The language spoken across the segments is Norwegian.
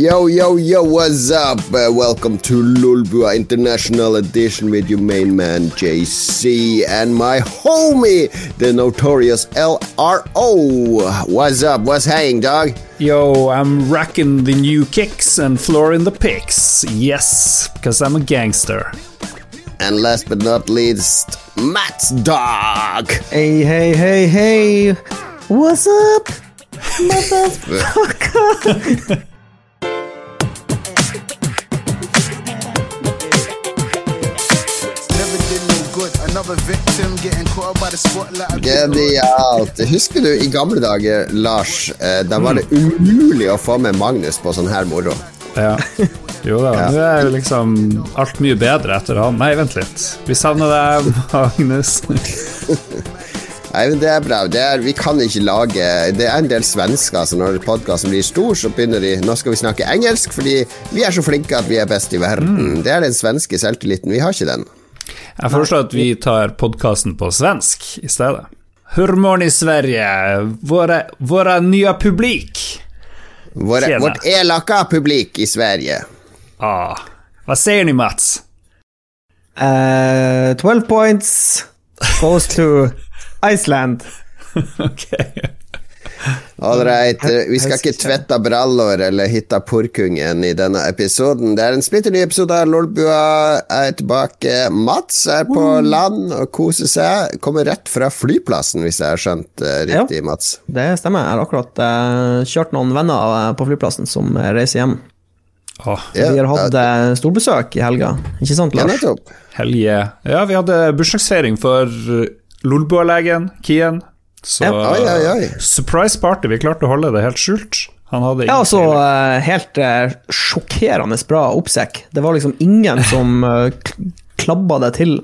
Yo, yo, yo, what's up? Uh, welcome to Lulbua International Edition with your main man JC and my homie, the notorious LRO. What's up? What's hanging, dog? Yo, I'm racking the new kicks and flooring the pics. Yes, because I'm a gangster. And last but not least, Matt's dog. Hey, hey, hey, hey. What's up, motherfucker? Genialt. Husker du i gamle dager, Lars, eh, da var det umulig å få med Magnus på sånn her moro? Ja. Jo da, nå er jo liksom alt mye bedre etter han. Nei, vent litt. Vi savner deg, Magnus. Nei, men Det er bra. Det er, vi kan ikke lage Det er en del svensker, så når podkasten blir stor, så begynner de Nå skal vi snakke engelsk, fordi vi er så flinke at vi er best i verden. Det er den svenske selvtilliten. Vi har ikke den. Jeg foreslår at vi tar podkasten på svensk i stedet. Hurmorn i Sverige? Våra, våra nya publik? Våre, vårt elaka publik i Sverige. Ah. Hva sier ni Mats? Uh, 12 points goes to Iceland. ok. All right. Vi skal ikke tvette brallor eller hitta purkungen i denne episoden. Det er en splitter ny episode av Lolbua. Jeg er tilbake. Mats er på land og koser seg. Kommer rett fra flyplassen, hvis jeg har skjønt eh, riktig, Mats. Det stemmer. Jeg har akkurat uh, kjørt noen venner eh, på flyplassen som eh, reiser hjem. Oh. Ja, Vi har hatt uh, storbesøk i helga, ikke sant, Ja, Lars? nettopp. helge. Ja, vi hadde bursdagsfeiring for Lolbua-legen, Kien. Så Ja. Oi, oi, oi. surprise party. Vi klarte å holde det helt skjult. Han hadde Ja, altså eh, helt uh, sjokkerende bra oppsekk. Det var liksom ingen som uh, klabba det til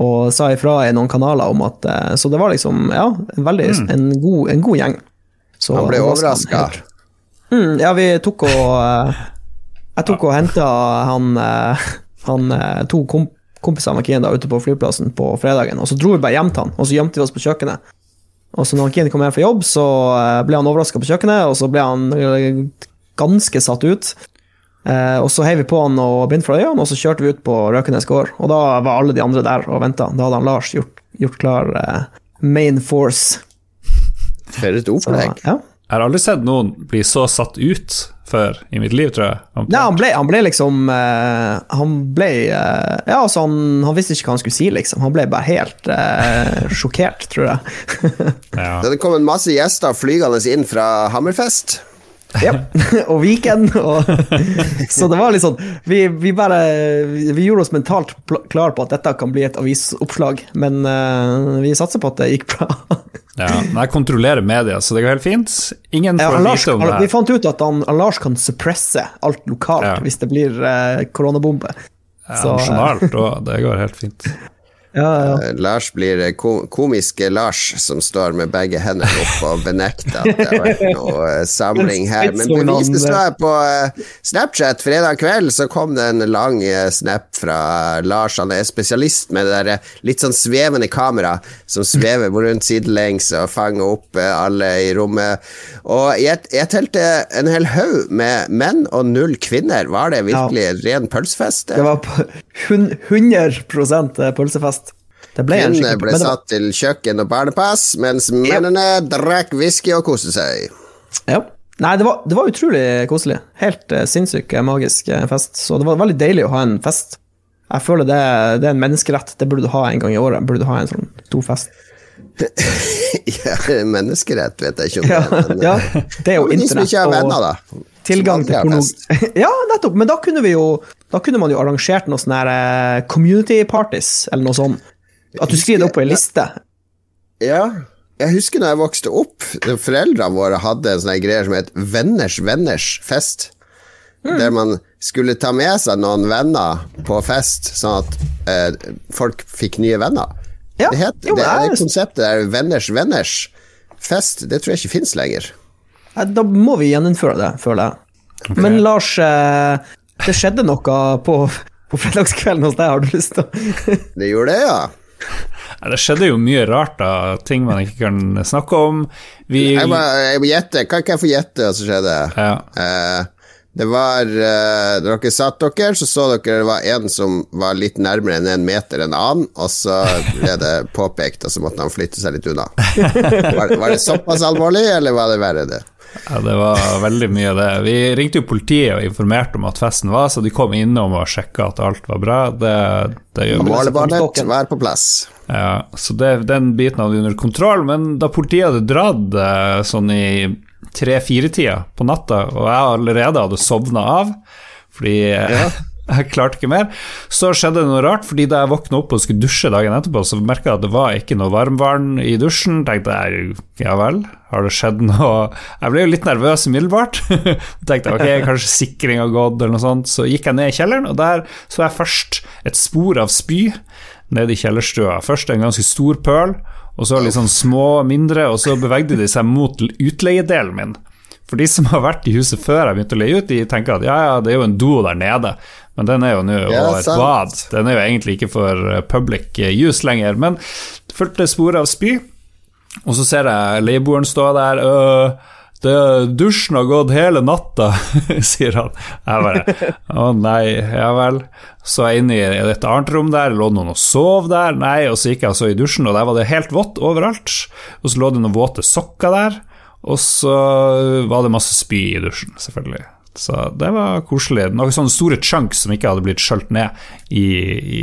og sa ifra i noen kanaler om at uh, Så det var liksom, ja, en veldig en, god, en god gjeng. Så Han ble overraska. Mm, ja, vi tok og uh, Jeg tok og henta han, han to komp kompiser med Kien da ute på flyplassen på fredagen, og så dro vi bare hjem til han, og så gjemte vi oss på kjøkkenet. Og så når Kien kom hjem fra jobb, så eh, ble han overraska på kjøkkenet, og så ble han eh, ganske satt ut. Eh, og så heiv vi på han og bind for øynene, og så kjørte vi ut på Røkenes gård. Og da var alle de andre der og venta. Da hadde han Lars gjort, gjort klar eh, main force. For et opplegg. ja. Jeg har aldri sett noen bli så satt ut før i mitt liv, tror jeg. Nei, han ble, han ble liksom uh, Han ble uh, Ja, altså, han, han visste ikke hva han skulle si, liksom. Han ble bare helt uh, sjokkert, tror jeg. Ja. Det kom en masse gjester flygende inn fra Hammerfest. ja. og Viken, og Så det var litt sånn Vi, vi bare Vi, gjorde oss mentalt klar på at dette kan bli et avisoppslag, men vi satser på at det gikk bra. Ja. Men jeg kontrollerer media, så det går helt fint. Ingen får ja, Lars, vite om det her. vi fant ut at han, Lars kan suppresse alt lokalt Ja. hvis det blir eh, koronabombe. Ja, så, eh, Nasjonalt, òg. det går helt fint. Ja, ja. Eh, Lars blir eh, komiske Lars som står med begge hendene opp og benekter at det har vært noe eh, samling her. Men beviset står jeg på Snapchat fredag kveld, så kom det en lang snap fra Lars. Han er spesialist med det der litt sånn svevende kamera som svever rundt sidelengs og fanger opp alle i rommet. Og jeg, jeg telte en hel haug med menn og null kvinner. Var det virkelig ren pølsefest? Det var på hun- 100 pølsefest. Det ble skikkelig ble satt til kjøkken og barnepass, mens mennene drakk whisky og koste seg. Ja. Nei, det var, det var utrolig koselig. Helt uh, sinnssyk, eh, magisk eh, fest. Så det var veldig deilig å ha en fest. Jeg føler det, det er en menneskerett. Det burde du ha en gang i året. Burde du ha en sånn stor fest. ja, menneskerett vet jeg ikke om det Ja, er, men ja, det er jo men de som internett ikke har og venner, da. tilgang til porno... Ja, nettopp. Men da kunne vi jo Da kunne man jo arrangert noe sånn eh, community parties, eller noe sånt. At du skriver det opp på ei liste. Ja. Jeg husker da jeg vokste opp, foreldrene våre hadde en sånn greie som het Venners venners fest. Mm. Der man skulle ta med seg noen venner på fest, sånn at eh, folk fikk nye venner. Ja, det, het, jo, det, jeg- det konseptet der Venners venners fest, det tror jeg ikke fins lenger. Da må vi gjeninnføre det, føler jeg. Men Lars, eh, det skjedde noe på, på fredagskvelden hos deg, har du lyst til å Det gjorde det, ja. Ja, Det skjedde jo mye rart, da. Ting man ikke kan snakke om. Vi Jeg må, jeg må gjette. Kan ikke jeg få gjette hva som skjedde? Ja. Eh, Det var uh, Da dere satt dere, så så dere det var en som var litt nærmere enn en meter enn annen, og så ble det påpekt, og så måtte han flytte seg litt unna. Var, var det såpass alvorlig, eller var det verre, det? Ja, det var veldig mye av det. Vi ringte jo politiet og informerte om at festen var, så de kom innom og sjekka at alt var bra. Det, det gjør. Målebarnet var på plass. Ja, så det, den biten hadde vi under kontroll, men da politiet hadde dratt eh, sånn i tre-fire-tida på natta, og jeg allerede hadde sovna av fordi ja. jeg klarte ikke mer, så skjedde det noe rart. Fordi da jeg våkna opp og skulle dusje dagen etterpå, så merka jeg at det var ikke noe varmvann i dusjen. Tenkte jeg ja vel, har det skjedd noe Jeg ble jo litt nervøs umiddelbart. tenkte ok, kanskje sikring har gått, eller noe sånt. Så gikk jeg ned i kjelleren, og der så jeg først et spor av spy nede i kjellerstua. Først en ganske stor pøl, og så litt sånn små, mindre, og så bevegde de seg mot utleiedelen min. For de som har vært i huset før jeg begynte å leie ut, de tenker at ja, ja, det er jo en do der nede, men den er jo nå ja, et bad. Den er jo egentlig ikke for eh, public eh, use lenger. Men det fulgte sporet av spy, og så ser jeg leieboeren stå der. Øh, det, dusjen har gått hele natta, sier han. Jeg bare Å nei, ja vel. Så jeg inn i et annet rom der, lå noen og sov der? Nei, og så gikk jeg altså i dusjen, og der var det helt vått overalt. Og så lå det noen våte sokker der, og så var det masse spy i dusjen, selvfølgelig. Så det var koselig. Noen sånne store chunks som ikke hadde blitt skjølt ned i, i,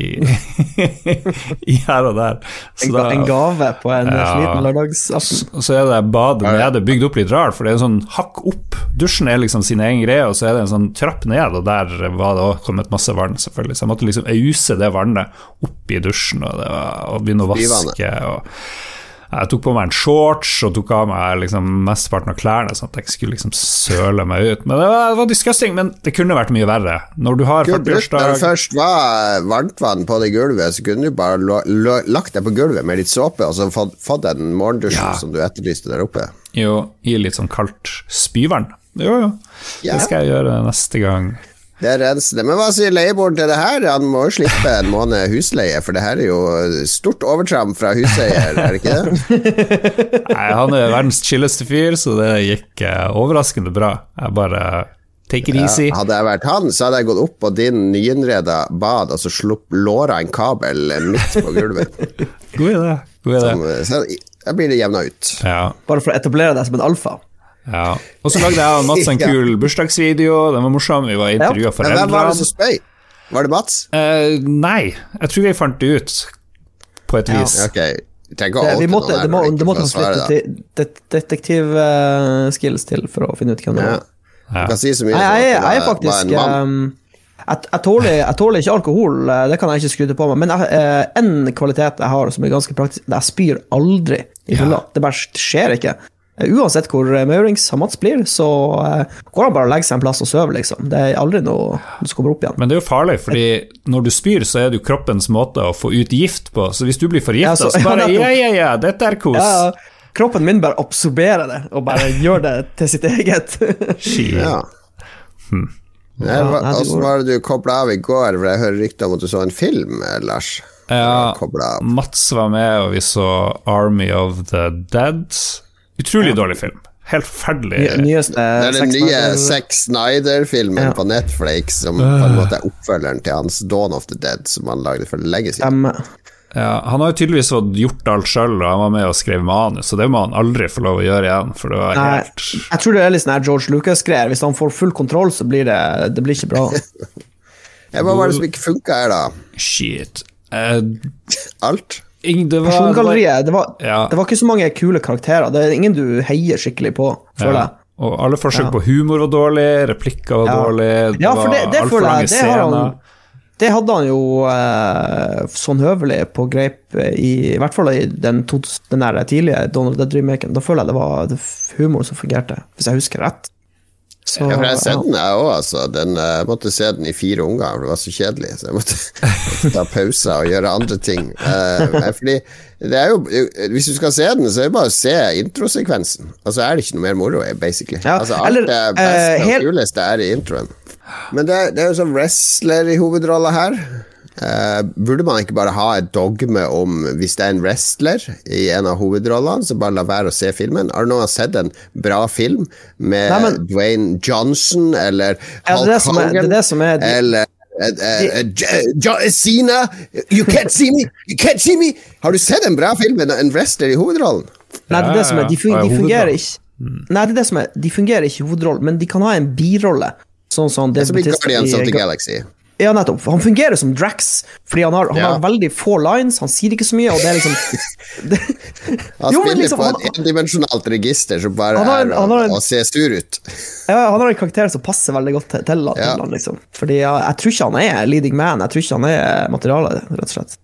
i, her og der. Så da, en gave på en ja, sliten lørdagsaften. Så, er det badet nede bygd opp litt rart, for det er en sånn hakk opp. Dusjen er liksom sin egen greie, og så er det en sånn trapp ned, og der var det òg kommet masse vann, selvfølgelig. Så jeg måtte liksom ause det vannet opp i dusjen, og, det var, og begynne å vaske. og jeg tok på meg en shorts og tok av meg liksom mesteparten av klærne, sånn at jeg skulle liksom søle meg ut. Men det var, det var disgusting, men det kunne vært mye verre. Når du har 40-årsdag Når først var varmtvann på det gulvet, så kunne du bare lagt deg på gulvet med litt såpe og så fått, fått den morgendusjen ja. som du etterlyste der oppe. Jo, i litt sånn kaldt spyvann. Jo, jo. Ja. Det skal jeg gjøre neste gang. Det er rensende. Men hva sier leieboeren til det her? Han må jo slippe en måned husleie, for det her er jo stort overtramp fra huseier, er det ikke det? Nei, han er verdens chilleste fyr, så det gikk uh, overraskende bra. Jeg bare take it easy. Ja, hadde jeg vært han, så hadde jeg gått opp på din nyinnreda bad og så slupp låra en kabel midt på gulvet. God idé. God idé. Som, så da blir det jevna ut. Ja. Bare for å etablere deg som en alfa. Ja. Og så lagde jeg og Mats en kul bursdagsvideo, den var morsom. Vi var intervjua ja. foreldrene. Hvem var det som spøy? Var det Mats? Uh, nei, jeg tror vi fant det ut på et vis. Ja. Okay. Det, vi måtte, det, må, det måtte litt detektivskills uh, til for å finne ut hvem det var. Ja. Du kan si så mye jeg, jeg, jeg, er faktisk um, jeg, jeg, tåler, jeg, tåler, ikke alkohol, eh, det kan jeg ikke skryte på meg, men én uh, en kvalitet jeg har som er ganske praktisk, det er jeg spyr aldri i fylla. Ja. Det bare skjer ikke. Eh, uansett hvor Maurings og Mats blir, så uh, går han bare og legger seg en plass og sover, liksom. Det er aldri noe som kommer opp igjen. Men det er jo farlig, fordi når du spyr, så er det jo kroppens måte å få ut gift på. Så hvis du blir forgifta, ja, så, så, bare ja, ja, ja, dette er kos. Ja, kroppen min bare absorberer det, og bare gjør det til sitt eget. ja. Hmm. Åssen var det du kobla av i går? For jeg hører rykter om at du så en film, Lars? Ja, Mats var med, og vi så Army of the Dead. Utrolig dårlig film. Helt forferdelig. Nyeste, det er den nye Sex Snyder-filmen ja. på Netflix som på en måte er oppfølgeren til hans Dawn of the Dead, som han lagde for lenge siden. Um, ja, han har jo tydeligvis fått gjort alt sjøl, og han var med og skrev manus, så det må han aldri få lov å gjøre igjen. For det var helt Jeg tror det er litt sånn George Lucas-greier. Hvis han får full kontroll, så blir det, det blir ikke bra. Hva var det som ikke funka her, da? Shit. Uh, alt? Det var, Persongalleriet. Det var, ja. det var, ikke så mange kule karakterer. Det er ingen du heier skikkelig på, føler jeg. Og alle forsøk på humor var dårlig, replikker var dårlig, det, ja, for det, det var altfor lange scener. Det hadde han jo eh, sånn høvelig på greip i, i hvert fall i den, den tidlige Donald Duck-remaken. Da føler jeg det var humor som fungerte, hvis jeg husker rett. Så, ja, for jeg har sett den, jeg òg. Altså. jeg måtte se den i fire omganger, det var så kjedelig. Så jeg måtte, ta pauser og gjøre andre ting. Uh, fordi det er jo Hvis du skal se den, så er det bare å se introsekvensen. Altså er det ikke noe mer moro, basically. Ja, altså, alt eller, det beste uh, og kuleste er i introen. Men det det er jo sånn wrestler i hovedrolla her. Uh, burde man ikke bare ha et dogme om hvis det er en wrestler i en av hovedrollene, så bare la være å se filmen? Har du noen sett en bra film med Nei, men, Dwayne Johnson eller Hulk ja, Hogan? Er, eller Uh, uh, Sina, you can't see me! You can't see me! Har du sett en bra film med en wrestler i hovedrollen? Nei, det er det som er, de, fun de fungerer ikke Nei, det er det som er, de fungerer ikke i hovedrollen, men de kan ha en birolle. Sånn som det Som i Guardians of the Galaxy. Ja, nettopp. Han fungerer som Drax, fordi han har, han ja. har veldig få lines, han sier ikke så mye, og det er liksom det, Han jo, spiller liksom, på et endimensjonalt register som bare har, er en, å se sur ut. Ja, han har en karakter som passer veldig godt til, til, til ja. han, liksom. Fordi jeg, jeg, tror ikke han er leading man, jeg tror ikke han er materialet, rett og slett.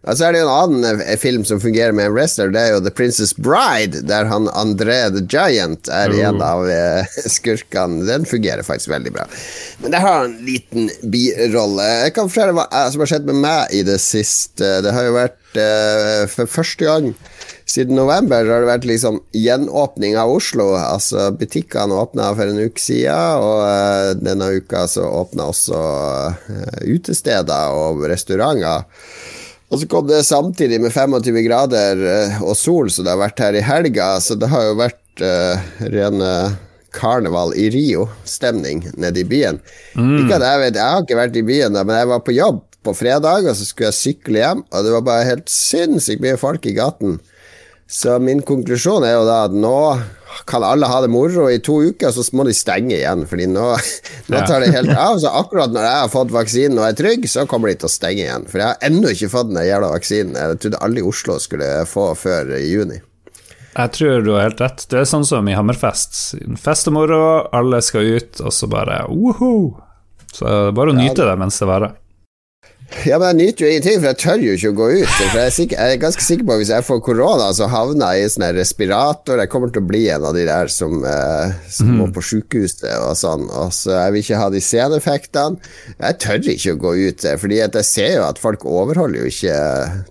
Ja, så er det en annen eh, film som fungerer med en wrestler, det er jo The Princess Bride, der han André the Giant er mm. en av uh, skurkene. Den fungerer faktisk veldig bra. Men det har en liten birolle. Jeg kan fortelle hva eh, som har skjedd med meg i det siste. Det har jo vært for første gang siden november har det vært liksom gjenåpning av Oslo. Altså Butikkene åpna for en uke siden, og denne uka så åpna også utesteder og restauranter. Og så kom det samtidig med 25 grader eh, og sol, som det har vært her i helga. Så det har jo vært uh, rene karneval i Rio-stemning nede i byen. Mm. Ikke at jeg vet, jeg har ikke vært i byen, da, men jeg var på jobb på fredag, og så skulle jeg sykle hjem, og det var bare helt sinnssykt mye folk i gaten. Så min konklusjon er jo da at nå kan alle ha det moro i to uker, så må de stenge igjen. Fordi nå, nå tar det helt av. Så akkurat når jeg har fått vaksinen og er trygg, så kommer de til å stenge igjen. For jeg har ennå ikke fått den jævla vaksinen. Jeg trodde alle i Oslo skulle få før i juni. Jeg tror du har helt rett. Det er sånn som i Hammerfest. Fest og moro, alle skal ut, og så bare woho! Så det er bare å nyte det mens det varer. Ja, men jeg nyter jo ingenting, for jeg tør jo ikke å gå ut. For jeg er, sikker, jeg er ganske sikker på at hvis jeg får korona, så havner jeg i sånn respirator. Jeg kommer til å bli en av de der som, eh, som mm. må på sjukehuset og sånn. Og så Jeg vil ikke ha de seneffektene. Jeg tør ikke å gå ut, fordi jeg ser jo at folk overholder jo ikke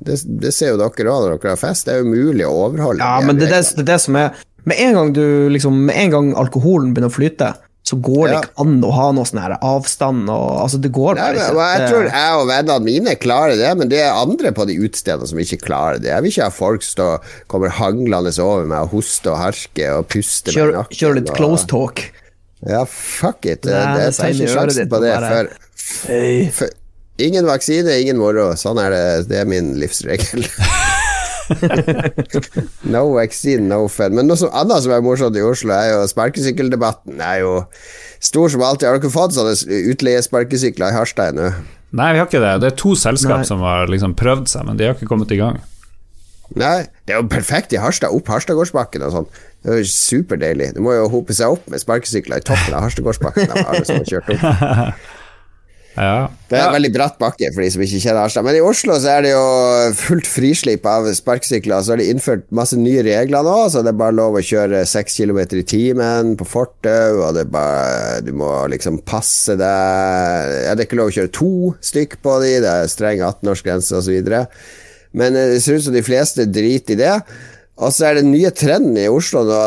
Det, det ser jo dere òg når dere har fest. Det er jo mulig å overholde. Ja, men det er det, det, som er Med en gang du liksom Med en gang alkoholen begynner å flyte så går det ja. ikke an å ha noe sånn her avstand og Altså, det går bare ikke. Jeg tror jeg og vennene mine klarer det, men det er andre på de utestedene som ikke klarer det. Jeg vil ikke ha folk som kommer hanglende over meg og hoster og harker og puster Kjør, med nakken. Kjør litt og, close talk. Ja, fuck it. Nei, det, det er ikke sjansen på det før hey. Ingen vaksine, ingen moro. Sånn er det. Det er min livsregel. no vaccine, no fun. Men noe annet som er morsomt i Oslo, er jo sparkesykkeldebatten. er jo stor som alltid. Har dere fått sånne utleiesparkesykler i Harstad ennå? Nei, vi har ikke det. Det er to selskap Nei. som har liksom prøvd seg, men de har ikke kommet i gang. Nei, det er jo perfekt i Harstad, opp Harstadgårdsbakken og sånn. Det er jo superdeilig. Du må jo hope seg opp med sparkesykler i toppen av Harstadgårdsbakken. Alle som har kjørt opp Ja. Det er en veldig bratt bakke for de som ikke kjenner Harstad. Men i Oslo så er det jo fullt frislipp av sparkesykler. Så har de innført masse nye regler nå, så det er bare lov å kjøre 6 km i timen på fortau, og det er bare Du må liksom passe deg ja, Det er ikke lov å kjøre to stykk på de, det er streng 18-årsgrense osv. Men eh, det ser ut som de fleste driter i det. Og så er det nye trenden i Oslo nå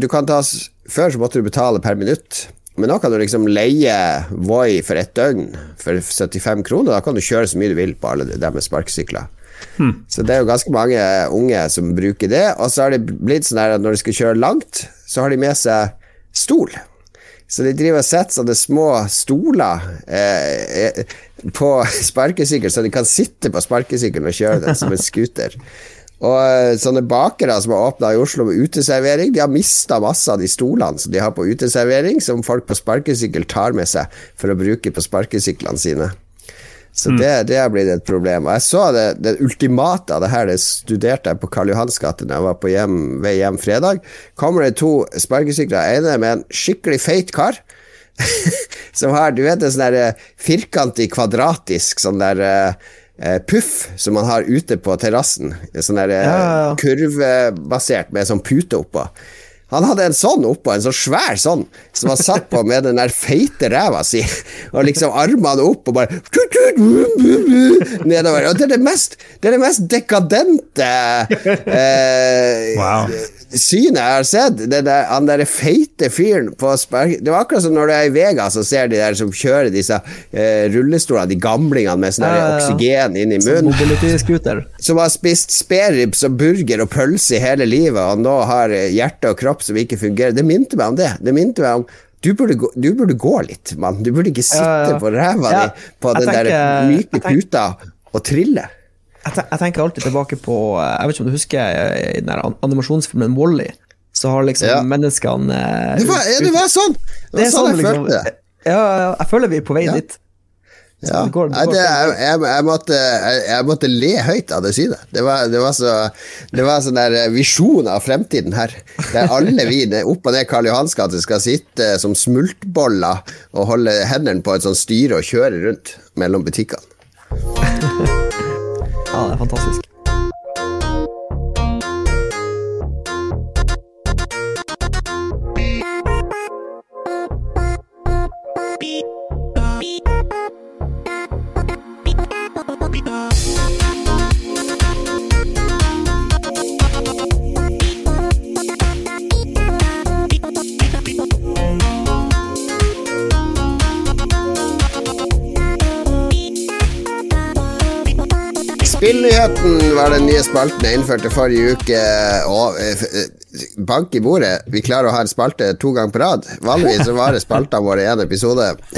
Du kan ta Før så måtte du betale per minutt. Men nå kan du liksom leie Voi for ett døgn for 75 kroner. Da kan du kjøre så mye du vil på alle de med sparkesykler. Hmm. Så det er jo ganske mange unge som bruker det. Og så har det blitt sånn at når de skal kjøre langt, så har de med seg stol. Så de driver og setter sånne små stoler eh, eh på sparkesykkel, så de kan sitte på sparkesykkelen og kjøre den som en scooter. Og eh, sånne bakere som har åpna i Oslo med uteservering, de har mista masse av de stolene som de har på uteservering, som folk på sparkesykkel tar med seg for å bruke på sparkesyklene sine. Så mm. det, det har blitt et problem. Og jeg så det, det ultimate av det her, det studerte jeg på Karl Johans gate da jeg var på hjem, vei hjem fredag. Kommer det to sparkesykler, ene med en skikkelig feit kar. som har, du vet, en sånn der eh, firkantig, kvadratisk sånn der uh, puff som man har ute på terrassen. Sånn der eh, ja, ja. kurvebasert med sånn pute oppå. Han hadde en sånn oppå, en sånn svær sånn, som han satt på med den der feite ræva si, og liksom armene opp og bare nedover. Og det er det mest, det er det mest dekadente eh, wow. Synet jeg har sett. Det der, han derre feite fyren på spark... Det var akkurat som når du er i Vegas og ser de der som kjører disse eh, rullestolene, de gamlingene med sånn Ja, ja, ja. oksygen inn i Sånn munnen. Som har spist spareribs og burger og pølse i hele livet, og nå har eh, hjerte og kropp som ikke fungerer. Det minte meg om det. Det minte meg om du burde, gå, du burde gå litt, mann. Du burde ikke sitte på ræva di på jeg den der myke puta og trille. Jeg, jeg tenker alltid tilbake på eh, Jeg vet ikke om du husker eh, i den der animasjonsfilmen Wall-E, så har liksom Ja. menneskene uh, Det var, ja, det var sånn! Det var Det sånn sånn, jeg liksom. følte det. Ja, ja, jeg føler vi er på vei Ja. dit. Ja. det går- det går jeg, jeg, jeg, måtte, jeg måtte le høyt av det synet. Det var, det var så Det var sånn der visjon av fremtiden her. Der alle vi opp og ned Karl Johans gate skal sitte som smultboller og holde hendene på et sånt styre og kjøre rundt mellom butikkene. Ja, det er fantastisk. Spillnyheten var den nye spalten jeg innførte forrige uke. Og eh, eh, bank i bordet. Vi klarer å ha en spalte to ganger på rad. Vanligvis så varer spaltene våre én episode.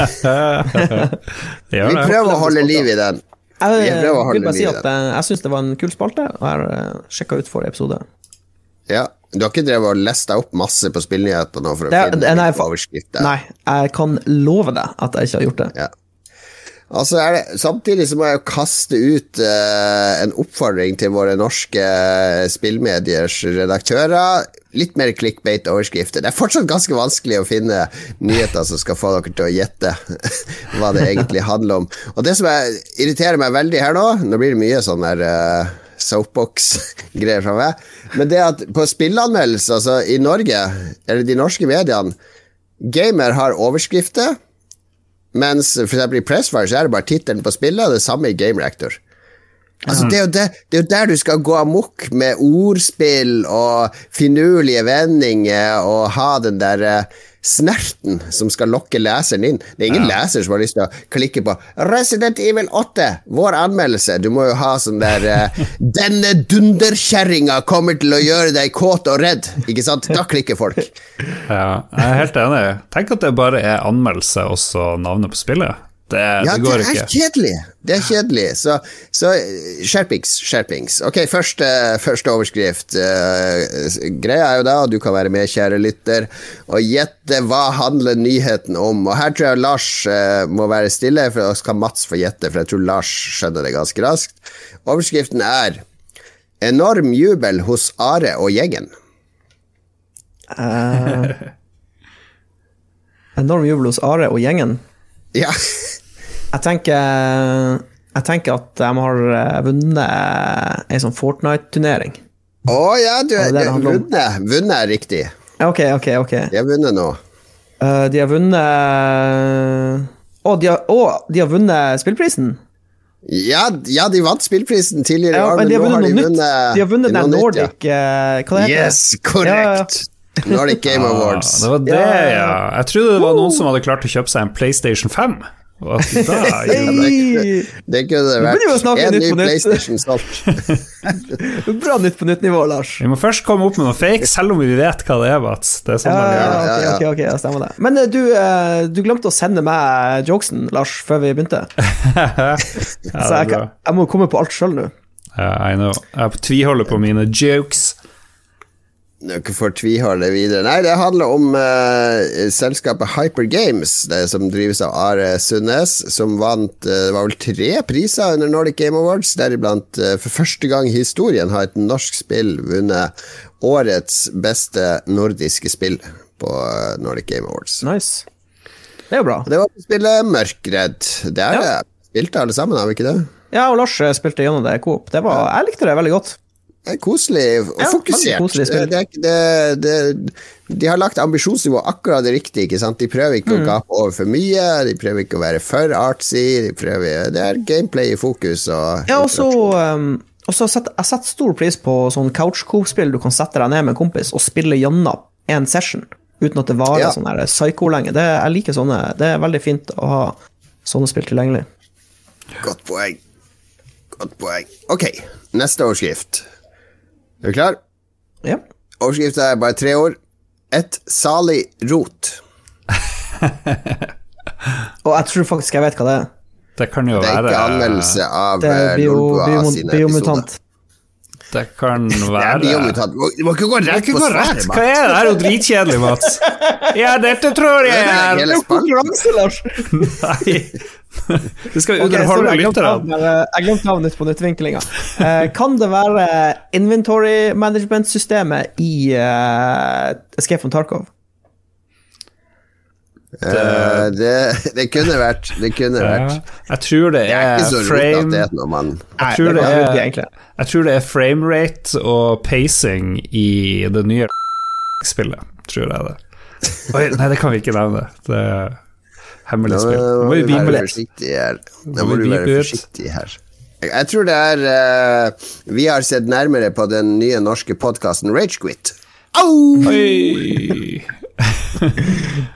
Vi prøver å holde liv i den. Jeg, vil bare si at eh, jeg syns det var en kul spalte, og jeg har sjekka ut forrige episode. Ja, Du har ikke drevet og lest deg opp masse på spillnyheter nå for å Det finne nei, overskrifter? Nei, jeg kan love deg at jeg ikke har gjort det. Ja. Altså det, samtidig så må jeg kaste ut uh, en oppfordring til våre norske eh, spillmediers redaktører. Litt mer clickbait-overskrifter. Det er fortsatt ganske vanskelig å finne nyheter som skal få dere til å gjette hva det egentlig handler om. Og det som er, irriterer meg veldig her nå Nå blir det mye sånn der uh, soapbox-greier fra meg. Men det at på spillanmeldelser, altså i Norge, eller de norske mediene Gamer har overskrifter. Mens for eksempel i Pressfire så er det bare tittelen på spillet, og det samme i Game Reactor. Altså, det, er jo det, er jo der du skal gå amok med ordspill og finurlige vendinger og ha den der snerten som skal lokke leseren inn. Det er ingen leser som har lyst til å klikke på 'Resident Evil 8', vår anmeldelse. Du må jo ha sånn der eh, 'Denne dunderkjerringa kommer til å gjøre deg kåt og redd'. Ikke sant? Da klikker folk. Ja, jeg er helt enig. Tenk at det bare er anmeldelse og så navnet på spillet. Det, Ja, det går det er ikke. kjedelig. Det er kjedelig. Så, så eh, skjerpings, skjerpings. Ok, første, første overskrift. Uh, greia er jo da, og du kan være med, kjære lytter, og gjette hva handler nyheten om. Og her tror jeg Lars uh, må være stille, for så kan Mats få gjette, for jeg tror Lars skjønner det ganske raskt. Overskriften er Enorm jubel hos Are og gjengen. Uh, enorm jubel hos Are og gjengen. Ja. Jeg tenker, jeg tenker at de har eh, vunnet ei sånn Fortnite-turnering. Å ja, du Ja, det det handler om. vunnet. Vunnet er riktig. Ok, ok, ok. De har vunnet nå. Uh, de har vunnet Å, de, har- de har vunnet spillprisen? Ja, ja, de vant spillprisen tidligere i Ja, år, men de har nå vunnet noe vunnet De har vunnet den den nytt, ja. eh, Hva det heter Yes, korrekt! Nordic Game Awards. Ah, det var det, Ja. Jeg trodde det var noen som hadde klart å kjøpe seg en PlayStation 5. Da, Hey! Det kunne Nå vært en ny Nytt. PlayStation solgt. Bra Nytt på nytt-nivå, Lars. Vi må først komme opp med noe fake, selv om vi vet hva det er, Mats. Det er sånn Ja, det ja, ja, okay, ok, ok, stemmer det. Men eh, du, eh, du glemte å sende meg jokesen, Lars, før vi begynte. Ja, Så er jeg, jeg må komme på alt sjøl nå. Ja, I know. Jeg tviholder på mine jokes. Dere får tviholde videre. Nei, det handler om uh, selskapet Hyper Games, det som drives av Are Sundnes, som vant uh, det var vel tre priser under Nordic Game Awards, deriblant uh, for første gang i historien har et norsk spill vunnet årets beste nordiske spill på Nordic Game Awards. Nice. Det er jo bra. Det var spillet Mørkredd. Det er Ja. spilte alle sammen, har vi ikke det? Ja, og Lars spilte gjennom det i Coop. Det var, jeg likte det veldig godt. Det er koselig og Ja, fokusert. koselig. Det, det, det, de har lagt ambisjonsnivået akkurat riktig. ikke sant? De prøver ikke Mm. å gape over for mye, de prøver ikke å være for artsy. De prøver, det er gameplay i fokus. Og Ja, og så um, jeg setter stor pris på sånn couch coop-spill du kan sette deg ned med en kompis og spille gjennom en session uten at det varer ja. sånn psycho lenge. Det, jeg liker sånne. Det er veldig fint å ha sånne spill tilgjengelig. Godt poeng. Godt poeng. Ok, neste overskrift. Er du klar? Ja. Overskrifta er bare tre ord. Et salig rot. Og jeg tror faktisk jeg vet hva det er. Det kan jo Det er være ikke anmeldelse av er eh, Lolbua sine episoder. biomutant. Det kan være det Du må- Du må ikke gå rett Ikke på svaret. Mats. Hva er det? Det er jo dritkjedelig, Mats. Ja, dette tror jeg er Det er jo. Konkurranse, Lars! Nei. Det skal vi underholde okay, lytterne. navnet- Jeg glemte navnet på nyttvinklinga. Eh, kan det være inventory management-systemet i uh, Escape from Tarkov? Eh, det, det kunne vært Det kunne Ja. vært Jeg tror det Det er er ikke så at frame det er når man jeg tror det det er- jeg tror det er framerate og pacing i det nye spillet, tror jeg det. Oi, nei, det kan vi ikke nevne. Det er hemmelig spill. Nå må må vi være forsiktig her. Nå Må må vi du være forsiktig her. Jeg tror det er uh, Vi har sett nærmere på den nye norske podkasten Ragequit. Au!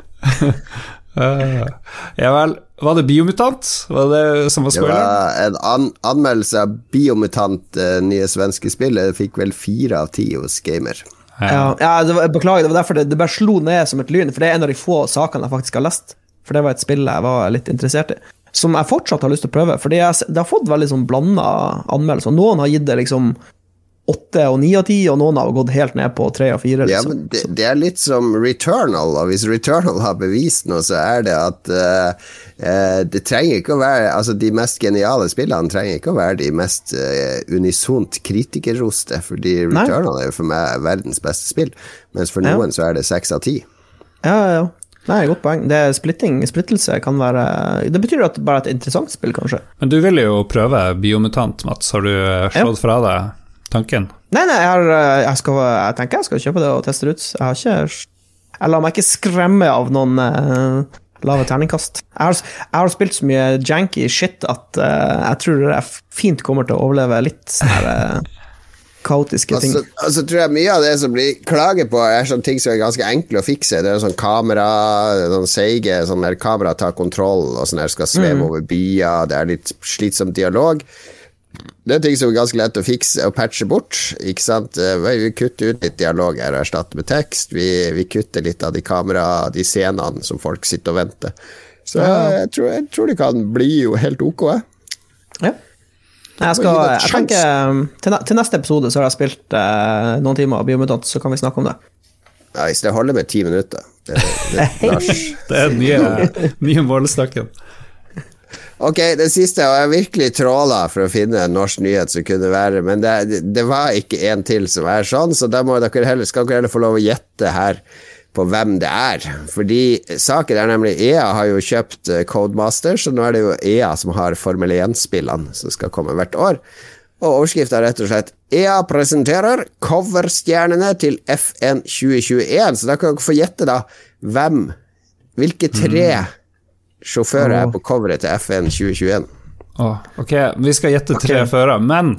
Ah. ja vel. Var det Biomutant? Var det som var Det var en an anmeldelse av Biomutant, uh, nye svenske spillet. Fikk vel fire av ti hos Gamer. Ja, ja det var, beklager, det var derfor det, det bare slo ned som et lyn, for det er en av de få sakene jeg faktisk har lest. For det var et spill jeg var litt interessert i. Som jeg fortsatt har lyst til å prøve, fordi jeg, det har fått veldig sånn blanda anmeldelser. Noen har gitt det liksom åtte og ni av ti, og noen har gått helt ned på tre og fire. Ja, Liksom. men det, det er litt som Returnal, og hvis Returnal har bevist noe, så er det at uh, eh, det trenger ikke å være Altså, de mest geniale spillene trenger ikke å være de mest uh, unisont kritikerroste, fordi Nei. Returnal er jo for meg verdens beste spill, mens for Ja. noen så er det seks av ti. Ja, ja, ja. Nei, godt poeng. Det er splitting, splittelse kan være Det betyr at det bare er et interessant spill, kanskje. Men du ville jo prøve Biomutant, Mats. Har du slått slått fra deg tanken? Nei, nei, jeg, har, eh, jeg, skal, jeg tenker jeg skal kjøpe det og teste det ut. Jeg har ikke Jeg lar meg ikke skremme av noen uh, lave terningkast. Jeg har, jeg har spilt så mye janky shit at uh, jeg tror jeg fint kommer til å overleve litt sånne her, eh, kaotiske ting. Altså, altså tror jeg mye av det som blir klaget på, er sånne ting som er ganske enkle å fikse. Det er sånn kamera, sånn seige sånn der kamera tar kontroll, og sånn her skal sveve over byer, det er litt slitsom dialog. Det er ting som er ganske lett å fikse og patche bort. Ikke sant? Eh, Vi kutter ut litt dialog her og erstatter med tekst. Vi, vi kutter litt av de kamera, de scenene som folk sitter og venter. Så jeg, jeg, tror, jeg tror det kan bli jo helt ok. Jeg. Ja. Jeg, skal, jeg tenker um, til, til neste episode så har jeg spilt eh, noen timer av Biomutant, så kan vi snakke om det. Ja, hvis det holder med ti minutter. Det, det, det, Det er den nye, nye målestokken. Ok, det siste, og jeg virkelig tråla for å finne en norsk nyhet som kunne være, men det, det var ikke en til som er sånn, så da må dere heller, skal dere heller få lov å gjette her på hvem det er. Fordi saken er nemlig EA har jo kjøpt eh, Codemaster, så nå er det jo EA som har Formel 1-spillene som skal komme hvert år. Og overskriften er rett og slett EA presenterer coverstjernene til F1 2021, så da kan dere få gjette da hvem, hvilke tre sjåfører er på coveret til F1 2021. Oh, ok, vi skal gjette tre okay. fører, men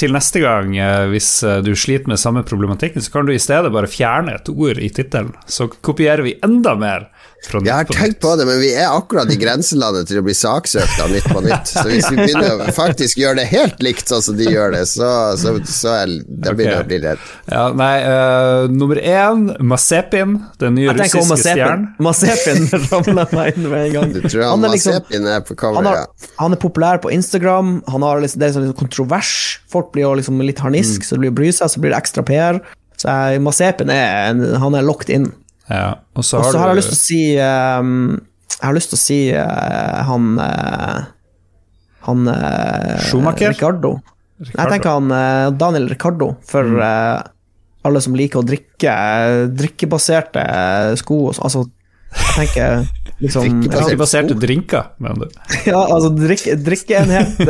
til neste gang, eh, hvis eh, du sliter med samme problematikken, så kan du i stedet bare fjerne et ord i tittelen. Så kopierer vi enda mer Jeg har tenkt på det, men vi er akkurat i grenselandet til å bli saksøkt av Nytt på Nytt. Så hvis vi begynner å faktisk gjøre det helt likt sånn som de gjør det, så, så, så er, da begynner jeg å bli redd. Ja, nei, uh, nummer én, Masepin, den nye russiske stjernen. Masepin ramla meg inn med en gang. Du tror han, er liksom- er på han, har, ja. han er populær på Instagram, han har liksom, det er liksom kontrovers. Folk blir jo liksom litt harnisk, så det blir bry seg, så blir det ekstra PR. Så Masepin er, han er locked in. Ja, og så har har jeg du lyst til å si um, Jeg har lyst til å si uh, han uh, Han uh, Schumacher? Ricardo. Jeg tenker han Daniel Ricardo, for Mm. alle som liker å drikke drikkebaserte sko. Altså, jeg tenker liksom Drikkebaserte drinker, mener du. Ja, altså drikk, drikkeenhet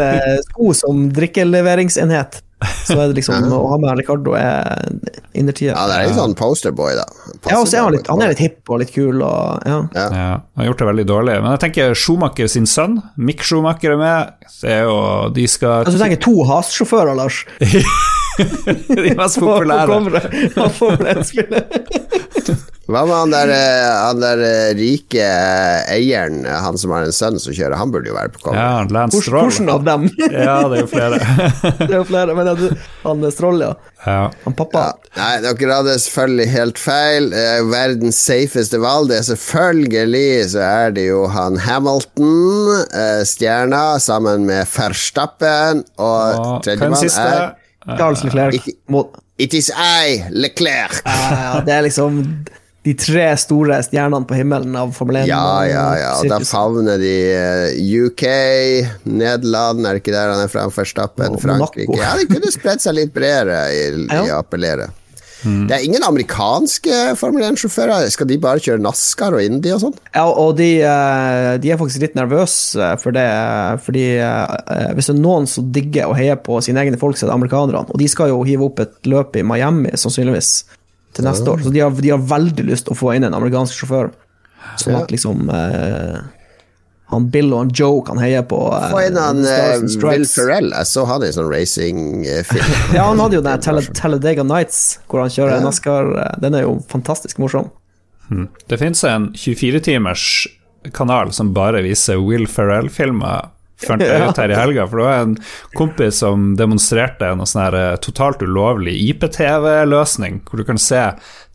Sko som drikkeleveringsenhet. Så er det liksom Å ha med Ricardo er innertida. Ja, det er litt sånn posterboy, da. Ja, og så er han litt, han er litt hipp og litt kul og ja. Ja. Ja, han har gjort det veldig dårlig. Men jeg tenker Schumacher sin sønn, Mick Schumacher, er med. Det er jo De skal Altså, du tenker to Has-sjåfører, Lars? De mest populære. Han får Formel 1-spillet. Hva med han der, eh, han der eh, rike eh, eieren, han som har en sønn som kjører? Han burde jo være på cover. Ja, Lance Hvordan hvordan Stroll. av dem? Ja, det er jo flere. Det er jo flere, men han Stroll, ja. Ja. Han pappa. Ja. Nei, dere hadde selvfølgelig helt feil. Verdens safeste valg, det er selvfølgelig så er det jo han Hamilton, stjerna, sammen med Verstappen, og Og den tredjemann er Charles Leclerc. It, It is I, Leclerc. ja, det er liksom de tre store stjernene på himmelen av Formel 1. Ja, ja, ja. Og da favner de eh, UK, Nederland, er det ikke der han er fra? Verstappen, Og Frankrike Ja, de kunne spredt seg litt bredere i, i Ja. å appellere. Det er ingen amerikanske Formel 1-sjåfører. Skal de bare kjøre NASCAR og Indie og sånn? Ja, og de, eh, de er faktisk litt nervøse for det, fordi eh, hvis det er noen som digger å heie på sine egne folk, så er det amerikanerne. Og de skal jo hive opp et løp i Miami, sannsynligvis, til neste år. Så de har, de har veldig lyst til å få inn en amerikansk sjåfør. Sånn at liksom eh, han Bill og han Joe kan heie på eh, Få inn han eh, Will Ferrell. Jeg så han i sånn racingfilm. Ja, han hadde jo den Talladega Nights, hvor han kjører Ja. NASCAR. eh, Den er jo fantastisk morsom. Det finnes en 24-timers kanal som bare viser Will Ferrell-filmer. Fant jeg ut her i helga, for det var en kompis som demonstrerte en sånn eh, totalt ulovlig IPTV-løsning, hvor du kan se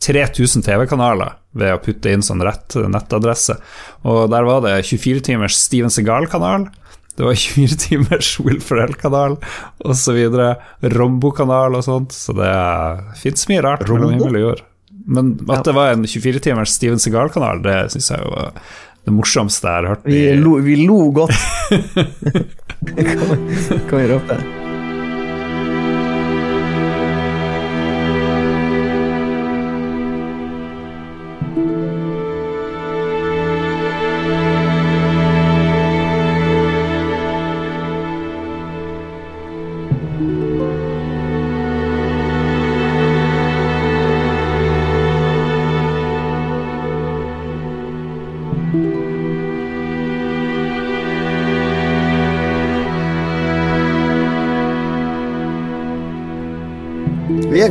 3000 TV-kanaler ved å putte inn sånn rett nettadresse. Og der var det 24-timers Steven Segal-kanal. Det var 24-timers Will Ferrell-kanal osv. Rombo-kanal og sånt. Så det fins mye rart mellom himmel og jord. Men at det var en 24-timers Steven Segal-kanal, det syns jeg jo det morsomste jeg har hørt. Vi lo, vi lo godt. kan, kan vi rope Vi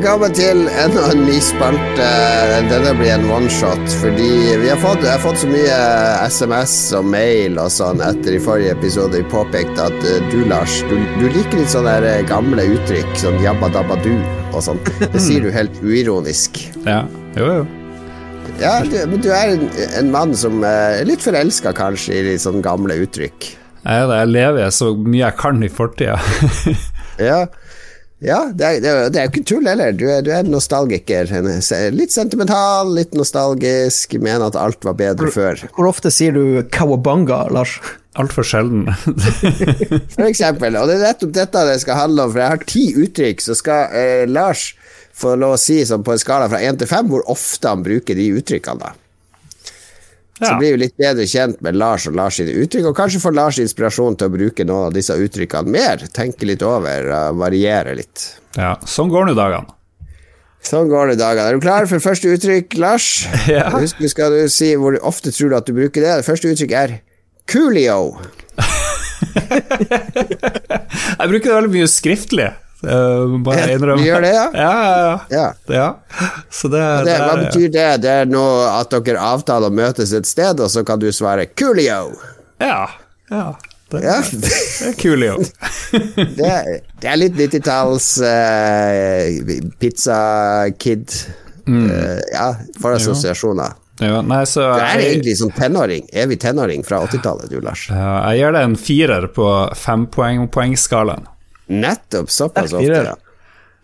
kommet til enda en ny spalte. Denne blir en oneshot, fordi vi har fått, har fått så mye SMS og mail og sånn etter i forrige episode vi påpekte at eh, du, Lars, du, du liker litt sånne eh, gamle uttrykk, sånn jabba dabba du og sånn. Det sier du helt uironisk. Ja, jo, jo. Ja, du, men du er en, en mann som eh, er litt forelska kanskje i litt sånne gamle uttrykk. Jeg, det, jeg lever så mye jeg kan i fortida. Ja, ja det, er, det, er, det er jo ikke tull heller. Du er, du er nostalgiker. Litt sentimental, litt nostalgisk, mener at alt var bedre før. Hvor ofte sier du kawabanga, Lars? Altfor sjelden. For eksempel. Og det er nettopp dette det skal handle om, for jeg har ti uttrykk, så skal eh, Lars få lov å si sånn på en skala fra én til fem hvor ofte han bruker de uttrykkene. da. Så blir vi litt bedre kjent med Lars og Lars sine uttrykk, og kanskje får Lars inspirasjon til å bruke noen av disse uttrykkene mer. Tenke litt over, uh, variere litt. Ja, sånn går nå dagene. Sånn går det i dagene. Er du klar for første uttrykk, Lars? Ja. Husk, skal du si hvor ofte tror du at du bruker det. Det første uttrykket er coolio. Jeg bruker det veldig mye skriftlig. Uh, bare Ja, innrømme. du gjør det, ja? Ja, ja, ja. Ja. det, Det, det hva betyr det? Det er nå at dere avtaler å møtes et sted, og så kan du svare coolio. Ja. ja. Det, Ja. det er coolio. Det, det er litt 90-talls uh. Eh, ja, for assosiasjoner. Ja, nei, så Du er jeg, egentlig som tenåring. Evig tenåring fra 80-tallet, du, Lars. ja, jeg gir det en firer på fempoengskalaen. Nettopp såpass ofte, ja.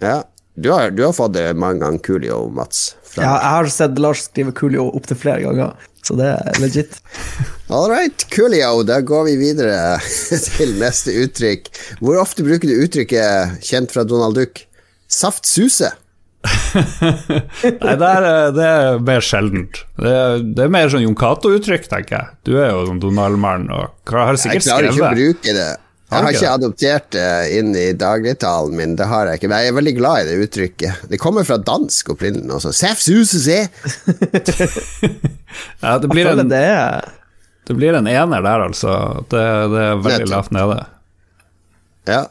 ja. Du, har, du har fått det mange ganger, Coolio, Mats. Fra. Ja, jeg har sett Lars skrive Coolio opptil flere ganger, så det er legit. All right, Coolio, da går vi videre til neste uttrykk. Hvor ofte bruker du uttrykket kjent fra Donald Duck? Saftsuse. Nei, det er, det er mer sjeldent. Det er, det er mer sånn Jon Cato-uttrykk, tenker jeg. Du er jo sånn Donald-mann og har Jeg klarer ikke å bruke det. Jeg har ikke adoptert det inn i dagligtalen min, det har jeg ikke. Men jeg er veldig glad i det uttrykket. Det kommer fra dansk opprinnelig også. Ja, det blir en, det det blir en ener der, altså. Det, det er veldig lavt nede. Ja.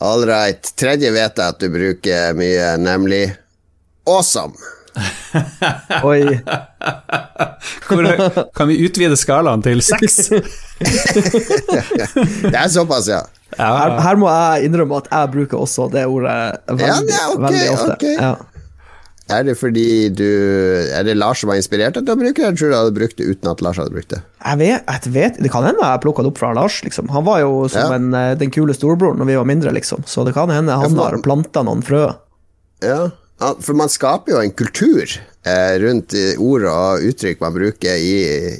All right. Tredje vet jeg at du bruker mye, nemlig awesome. Oi. Hvor, kan vi utvide skalaen til seks? Det er såpass, ja. Her, her må jeg innrømme at jeg bruker også det ordet veldig, Ja, ja, okay, veldig ofte. Okay. Ja. Er det fordi du Er det Lars som har inspirert deg til å bruke det, Jeg tror du hadde brukt det uten at Lars hadde brukt det? Jeg vet, jeg vet Det kan hende jeg plukka det opp fra Lars, liksom. Han var jo som Ja. en, eh, den kule storebroren når vi var mindre, liksom. Så det kan hende han har planta noen frø. Ja, ja, for man skaper jo en kultur eh, rundt eh, ord og uttrykk man bruker i,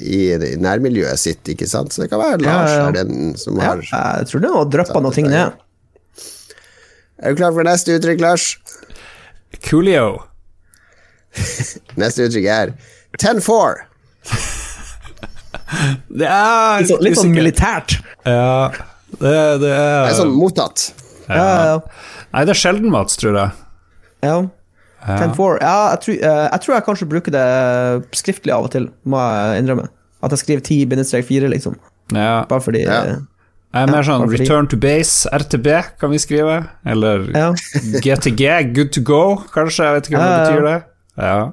i nærmiljøet sitt, ikke sant? Så det kan være Lars Ja, ja. er den som Ja, jeg tror det var dryppa noen ting ned. Er du klar for neste uttrykk, Lars? Coolio. Neste uttrykk er 10-4. Det er Litt, sånn- litt sånn militært. Ja, det, det Det er er sånn mottatt. Ja, ja, Nei, det er sjelden, Mats, tror jeg. ja. 10-4. Ja, jeg tror, eh, jeg tror jeg kanskje bruker det skriftlig av og til, må jeg innrømme. At jeg skriver 10-4, liksom. Ja. Bare fordi Ja. eh, Jeg er mer sånn return to base, RTB, kan vi skrive. Eller Ja. GTG, good to go, kanskje. Jeg vet ikke hva det Ja, ja, betyr, det. Ja.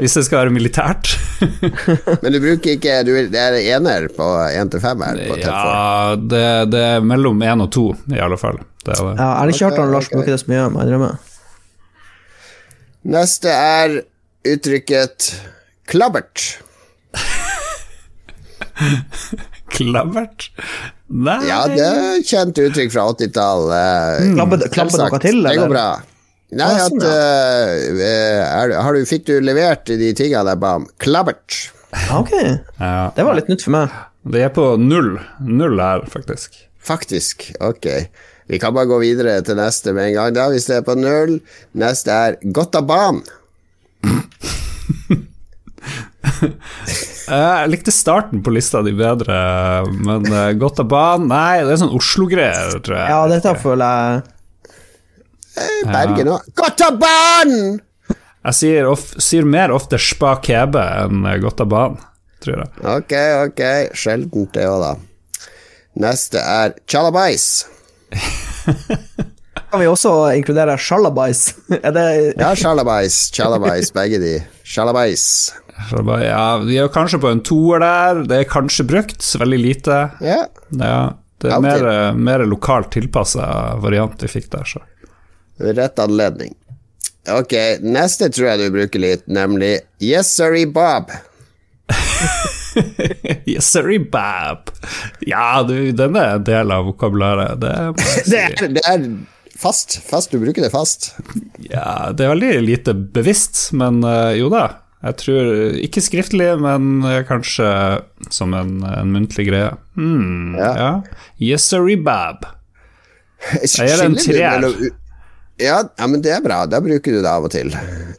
Hvis det skal være militært. Men du bruker ikke du, Det er ener på 1 til 5 her på Ja, det, det er mellom én og to, i alle fall. Det er det. Ja, jeg har ikke hørt han Lars ok. bruke det så mye, må jeg innrømme. Neste er uttrykket klabbert. Klabbert? Nei Ja, det er et kjent uttrykk fra 80-tallet. Klabbe, klabbe noe til, Det går bra. Nei, Ah, at sånn, eh, er, du- har du, Fikk du levert de tingene der ba om? Klabbert. Ok. Ja. Det var litt nytt for meg. Det er på null. Null her, faktisk. Faktisk. Ok. Vi kan bare gå videre til neste med en gang, da, hvis det er på null. Neste er godt. Jeg likte starten på lista di bedre, men godt av banen Nei, det er sånn Oslo-greier, tror jeg. Ja, dette føler jeg Eh, Bergen òg. Av! Jeg sier, of, sier mer ofte spa kebe enn eh, banen, tror jeg. Ok, ok. Sjeldent det òg, da. Neste er tjalabais. Kan vi også inkludere sjalabais? Er det Ja, sjalabais, sjalabais, begge de. Sjalabais. Ja, vi er jo kanskje på en toer der. Det er kanskje brukt, veldig lite. Ja. Ja, det er mer, eh, mer lokalt tilpassa variant vi fikk der, så. Rett anledning. Ok, neste tror jeg du bruker litt, nemlig Yes sorry, Bob. yes, sorry, bab. Ja, du, den er en del av vokabularet. Det, si. Det er, det er fast. Fast, du bruker det fast. Ja, det er veldig lite bevisst, men uh, jo da. Jeg tror Ikke skriftlig, men eh, kanskje som en, en muntlig greie. Hmm, Ja. ja. Yes, sorry, bab. gir det en treer. Ja, ja, men det er bra. Da bruker du det av og til.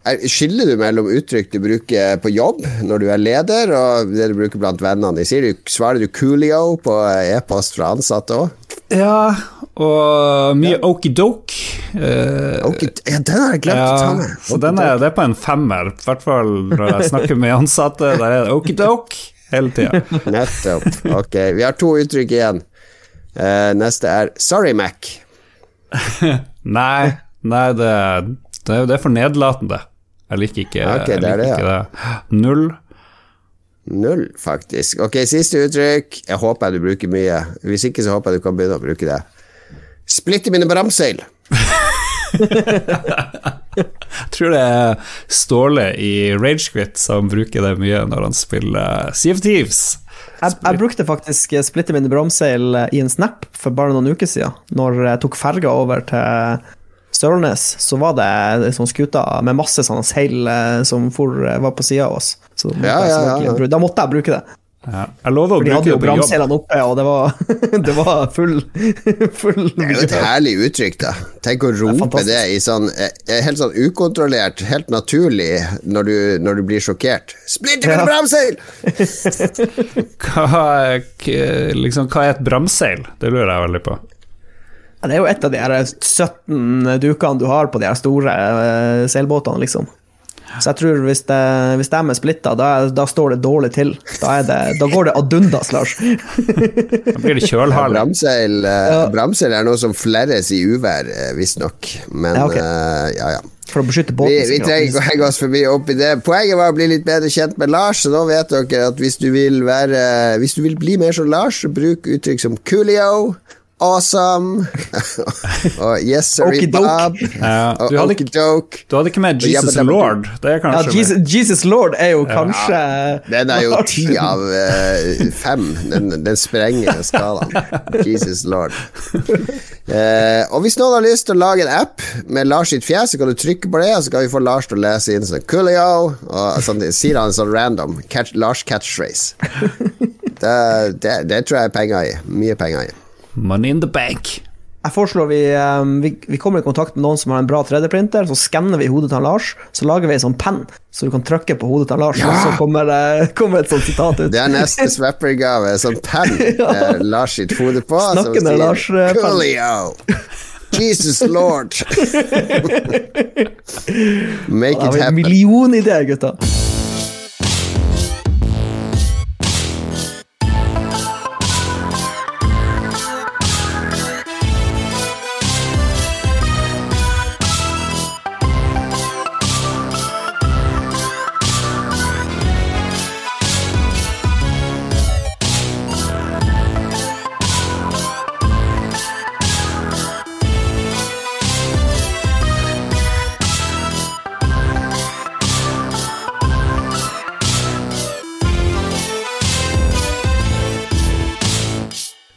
Er- Skiller du mellom uttrykk du bruker på jobb når du er leder, og det du bruker blant vennene? Sier du, svarer du coolio på e-post fra ansatte òg? Ja, og mye okidoke. Uh, Ja, den har jeg glemt å ta med. så den er, det er på en femmer, i hvert fall når jeg snakker med ansatte. Der er det okidoke hele tida. Nettopp. Ok, vi har to uttrykk igjen. Uh, neste er sorry, Mac. Nei, nei det, det, er- det er for nedlatende. Jeg liker ikke, okay, det jeg er liker det, ikke det. Null. Null, faktisk. Ok, siste uttrykk. Jeg håper du bruker mye. Hvis ikke, så håper jeg du kan begynne å bruke det. Splitte mine bramseil. Jeg tror det er Ståle i Ragequit som bruker det mye når han spiller Sea of Thieves. Jeg, jeg brukte faktisk splitte mine bramseil i en snap for bare noen uker siden. Når jeg tok ferga over til Stølnes, så var det sånn skuta med masse sånne seil eh, som for, var på sida av oss. Så måtte Ja, ja, ja, ja. Da måtte jeg bruke det. Ja. Jeg lover å For de bruke hadde jo det på jobb. bramseilene oppe, og det var, det var full, full Det er jo et herlig uttrykk, da. Tenk å rope det, det i sånn eh, helt sånn ukontrollert, helt naturlig, når du, når du blir sjokkert. Splitter Ja. med bramseil! Hva, liksom, hva er et bramseil? Det lurer jeg veldig på. Ja, Det er jo et av de her 17 dukene du har på de her store eh, seilbåtene, liksom. Så jeg tror hvis, det, hvis de er splitta, da, da står det dårlig til. Da, er det, da går det ad undas, Lars. Da blir det kjølhale. Bramseil, eh, Ja. bramseil er noe som flerres i uvær, eh, visstnok. Men Ja, okay. eh, ja, ja. For å beskytte Vi, båten. vi vi trenger ikke å henge oss forbi opp i det. Poenget var å bli litt bedre kjent med Lars, så nå vet dere at hvis du vil være Hvis du vil bli mer som Lars, så bruk uttrykk som coolio, awesome og yes sorry Bob Ja, og du, hadde, ikke- okidoke. du hadde ikke med Jesus jabba Lord? Det er Ja, Jesus, Jesus Lord er jo kanskje Den er jo ti av uh, fem. Den, den sprenger skalaen. Jesus lord. Uh, og hvis noen har lyst til å lage en app med Lars sitt fjes, så kan du trykke på det, og så kan vi få Lars til å lese inn sånn Coolio, og sånn, sier han sånn random. Catch, Lars catchphrase. Det, det, det tror jeg er penger i. Mye penger i. Money in the bank. Jeg foreslår vi, eh, vi, vi kommer i kontakt med noen som har en bra 3D-printer, så skanner vi hodet til Lars, så lager vi en sånn penn, så du kan trykke på hodet til Lars, og så kommer, kommer et sånt sitat ut. Det er neste Swapper-gave. Sånn penn med Lars sitt hode på. Snakkende sier, Lars, eh. Jesus lord. Make it happen. millionidé, gutta.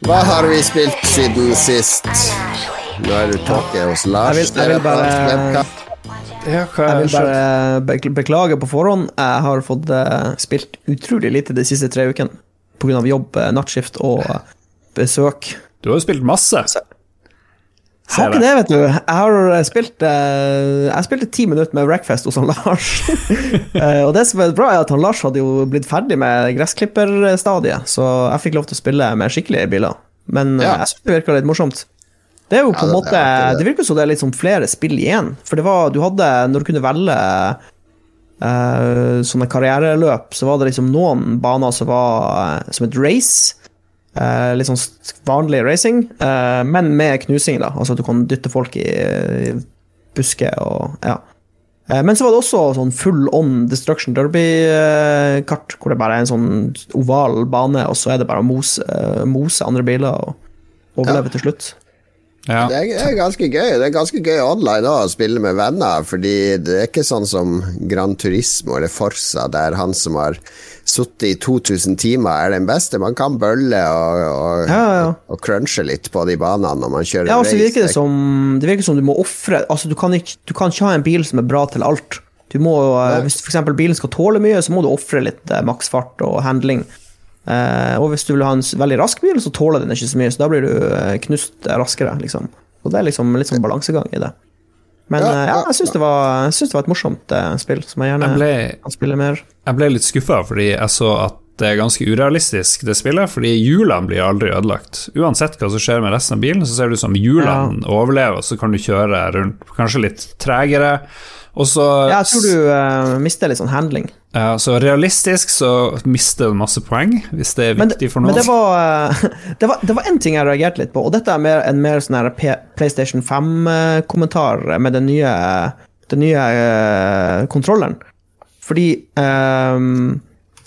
Hva har vi spilt siden sist? Nå er du tåke hos Lars. Jeg vil- jeg vil bare- Jeg vil bare beklage på forhånd. Jeg har fått eh, spilt utrolig lite de siste tre ukene pga. jobb, eh, nattskift og eh, besøk. Du har jo spilt masse. Jeg har ikke det, vet du. Jeg har spilt eh, Jeg spilte ti minutter med Wreckfest hos han Lars. Eh, og det som er bra, er at han Lars hadde jo blitt ferdig med gressklipperstadiet, så jeg fikk lov til å spille med skikkelige biler. Men eh, Ja. jeg syns det virka litt morsomt. Det er jo på en Ja, måte det er virker som det er litt sånn flere spill igjen. For det var Du hadde Når du kunne velge uh, sånne karriereløp, så var det liksom noen baner som var eh, som et race. Eh, litt sånn vanlig racing, eh, men med knusing, da. Altså at du kan dytte folk i, i busker og Ja. Eh, men så var det også sånn full on Destruction Derby-kart, hvor det bare er en sånn oval bane, og så er det bare å mose, mose andre biler og overleve til slutt. Ja. Det er, det er ganske gøy. Det er ganske gøy online òg, å spille med venner, fordi det er ikke sånn som Gran Turismo eller Forsa, der han som har sittet i 2000 timer, er den beste. Man kan bølle og, og, Ja, ja, og crunche litt på de banene når man kjører Ja, altså, race. virker det som Det virker som du må ofre Altså, du kan, ikke, du kan ikke ha en bil som er bra til alt. Du må, eh, Hvis f.eks. bilen skal tåle mye, så må du ofre litt eh, maksfart og handling. Eh, og hvis du vil ha en veldig rask bil, så tåler den ikke så mye, så da blir du eh, knust raskere, liksom. Og det er liksom litt sånn balansegang i det. Men Ja, eh, ja, ja, jeg syns det, synes det var et morsomt spill, som jeg gjerne Jeg ble, kan spille mer. jeg ble litt skuffa fordi jeg så at det er ganske urealistisk, det spillet. Fordi hjulene blir aldri ødelagt. Uansett hva som skjer med resten av bilen, så ser det ut som hjulene overlever, og så kan du kjøre rundt kanskje litt tregere. Og så Ja, jeg tror du uh, mister litt sånn handling. Ja, så realistisk så mister du masse poeng, hvis det er Men, viktig for men noen. det var eh, det var, det var en ting jeg reagerte litt på, og dette er mer, en mer sånn her PlayStation 5-kommentar med den nye, den nye uh, kontrolleren. Fordi um,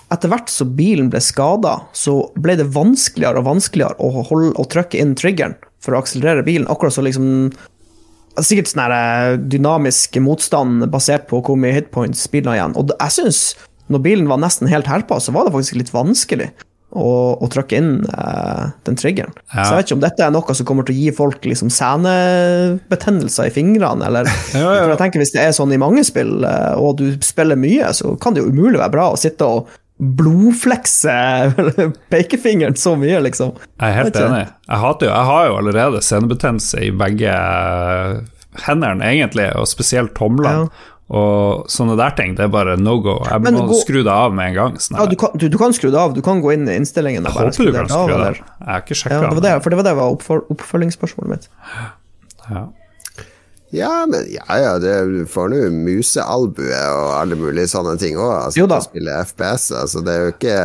etter hvert som bilen ble skada, så ble det vanskeligere og vanskeligere å, holde, å trykke inn triggeren for å akselerere bilen. Akkurat så liksom Sikkert sånn eh, dynamisk motstand basert på hvor mye hitpoints bilen har igjen. Og jeg syns, når bilen var nesten helt herpa, så var det faktisk litt vanskelig å, å trykke inn uh, den triggeren. Ja. Så jeg vet ikke om dette er noe som kommer til å gi folk liksom senebetennelser i fingrene, eller Ja, ja. For jeg tenker Hvis det er sånn i mange spill, eh, og du spiller mye, så kan det jo umulig være bra å sitte og blodflekse pekefingeren så mye, liksom. Jeg er helt enig. Jeg, hater jo, jeg har jo allerede senebetennelse i begge hendene, egentlig, og spesielt tomlene. Og sånne der ting, det er bare no go. Jeg må gå- skru det av med en gang. Sånn Ja, du kan, du, du kan skru det av. Du kan gå inn i innstillingen og jeg bare håper du kan skru det av. Jeg har ikke Ja, sjekka det var det, for det var det var oppfølgingsspørsmålet mitt. Ja. Ja, men ja, ja, det, du får nå musealbue og alle mulige sånne ting òg. Altså, Jo da. å spille FPS, altså, det er jo ikke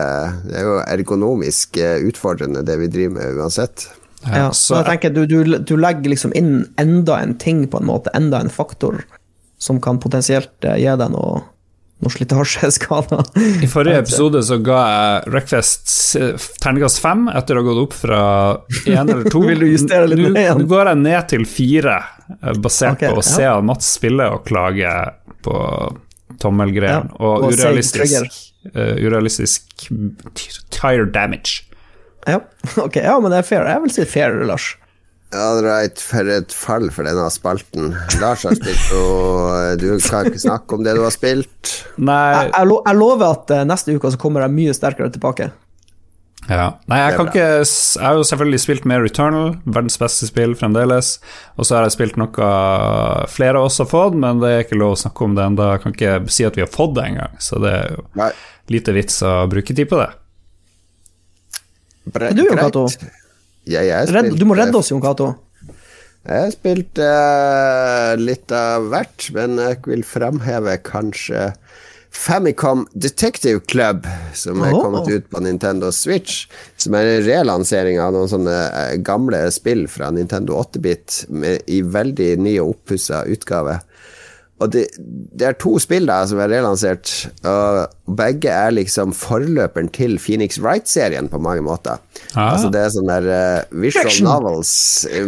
Det er jo ergonomisk eh, utfordrende, det vi driver med uansett. Ja, så jeg tenker du, du, du legger liksom inn enda en ting, på en måte, enda en faktor, som kan potensielt eh, gi deg noe, noe slitasjeskader. I forrige episode så ga jeg Wreckfest s- terningkast fem etter å ha gått opp fra én eller to. Vil du justere litt ned igjen? Nå går jeg ned til fire, eh, basert okay, på å ja. se Mats spille og klage på tommelgreiene. Ja, Og, og urealistisk, uh, urealistisk tire damage. Ja, ok, ja, men det er fair. Jeg vil si fair, Lars. All right, for et fall for denne spalten. Lars har spilt, og du kan ikke snakke om det du har spilt. Nei, Jeg, jeg, lover at eh, neste uke så kommer jeg mye sterkere tilbake. ja. Nei jeg kan ikke Jeg har jo selvfølgelig spilt med Returnal, verdens beste spill fremdeles. Og så har jeg spilt noe flere av oss har fått, men det er ikke lov å snakke om det ennå. Jeg kan ikke si at vi har fått det engang, så det er jo Nei, lite vits å bruke tid på det. bre- Du. Cato. Ja, jeg har Redd, du må redde oss, Jon Cato. Jeg har spilt eh, litt av hvert, men jeg vil fremheve kanskje Famicom Detective Club, som er kommet ut på Nintendo Switch. Som er en relansering av noen sånne eh, gamle spill fra Nintendo 8-bit i veldig ny og oppussa utgave. Og det, det er to spill da som er relansert, og begge er liksom forløperen til Phoenix Wright-serien på mange måter. Ah. Altså det er sånne der, eh, visual Action. novels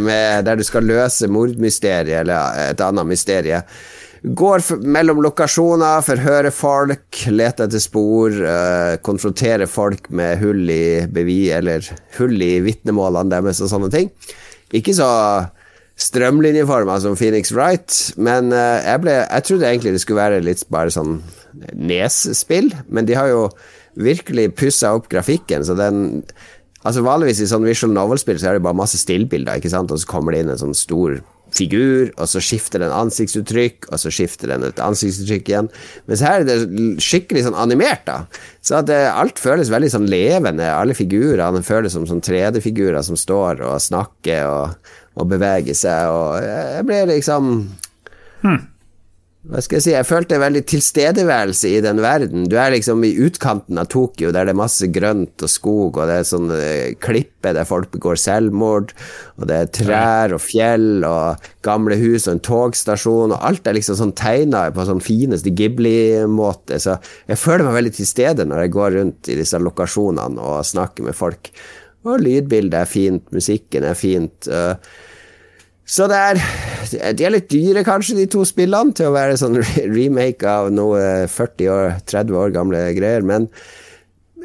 med, der du skal løse mordmysteriet eller et annet mysterium. Går f mellom lokasjoner, forhører folk, leter etter spor, uh, konfronterer folk med hull i bevis eller hull i vitnemålene deres og sånne ting. Ikke så strømlinjeforma som Phoenix Wright, men eh, jeg, ble, jeg trodde egentlig det skulle være litt bare sånn nesspill, men de har jo virkelig pussa opp grafikken, så den Altså Vanligvis i sånn visual novel-spill så er det bare masse stillbilder, ikke sant, og så kommer det inn en sånn stor figur, og så skifter den ansiktsuttrykk, og så skifter den et ansiktsuttrykk igjen. Mens her er det skikkelig sånn animert, da. Så det, alt føles veldig sånn levende. Alle figurene føles som sånn 3D-figurer som står og snakker og, og beveger seg, og jeg ble liksom hva skal jeg si, jeg følte veldig tilstedeværelse i den verden. Du er liksom i utkanten av Tokyo, der det er masse grønt og skog, og det er sånn eh, klippe der folk begår selvmord, og det er trær og fjell og gamle hus og en togstasjon, og alt er liksom sånn tegna på sånn fineste Ghibli-måte, så jeg føler meg veldig til stede når jeg går rundt i disse lokasjonene og snakker med folk. Og lydbildet er fint, musikken er fint. øh, så det er De er litt dyre, kanskje, de to spillene, til å være sånn remake av noe 40 år, 30 år gamle greier, men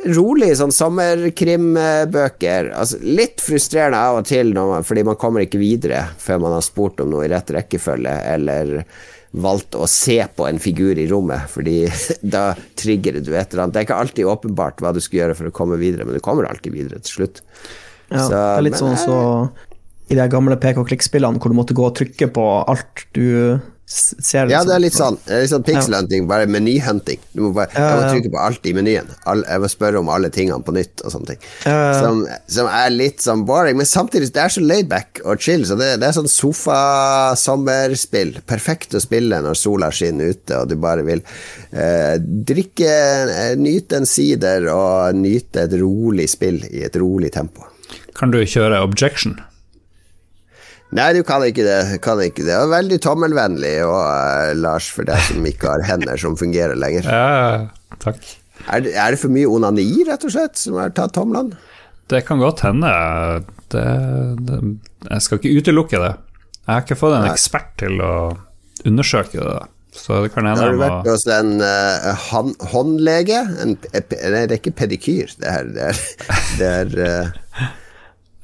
rolig sånn sommerkrimbøker. Altså, litt frustrerende av og til, man, fordi man kommer ikke videre før man har spurt om noe i rett rekkefølge, eller valgt å se på en figur i rommet, fordi da trigger du et eller annet. Det er ikke alltid åpenbart hva du skal gjøre for å komme videre, men du kommer alltid videre til slutt. Ja, Så, det er litt men sånn så i de gamle pk-klikk-spillene hvor du måtte gå og trykke på alt du ser. ser. Ja, liksom. det er litt sånn, det er litt sånn pixel-hunting, bare menyhunting. Du må bare, jeg må trykke på alt i menyen. Jeg må spørre om alle tingene på nytt og sånne ting. Som, som er litt sånn boring, men samtidig det er så laidback og chill. Så det, det er sånn sofa-sommerspill. Perfekt å spille når sola skinner ute og du bare vil eh, drikke, eh, nyte en sider og nyte et rolig spill i et rolig tempo. Kan du kjøre objection? Nei, du kan ikke det. Kan ikke det. Det er veldig tommelvennlig, og, uh, Lars, for deg som ikke har hender som fungerer lenger. Ja, takk. Er det, er det for mye onani, rett og slett, som har tatt tomlene? Det kan godt hende. Det, det, jeg skal ikke utelukke det. Jeg har ikke fått en Nei. ekspert til å undersøke det, så det kan hende Har du vært hos en uh, han, håndlege? En, en, det er ikke pedikyr, det her. Det er, det er eh,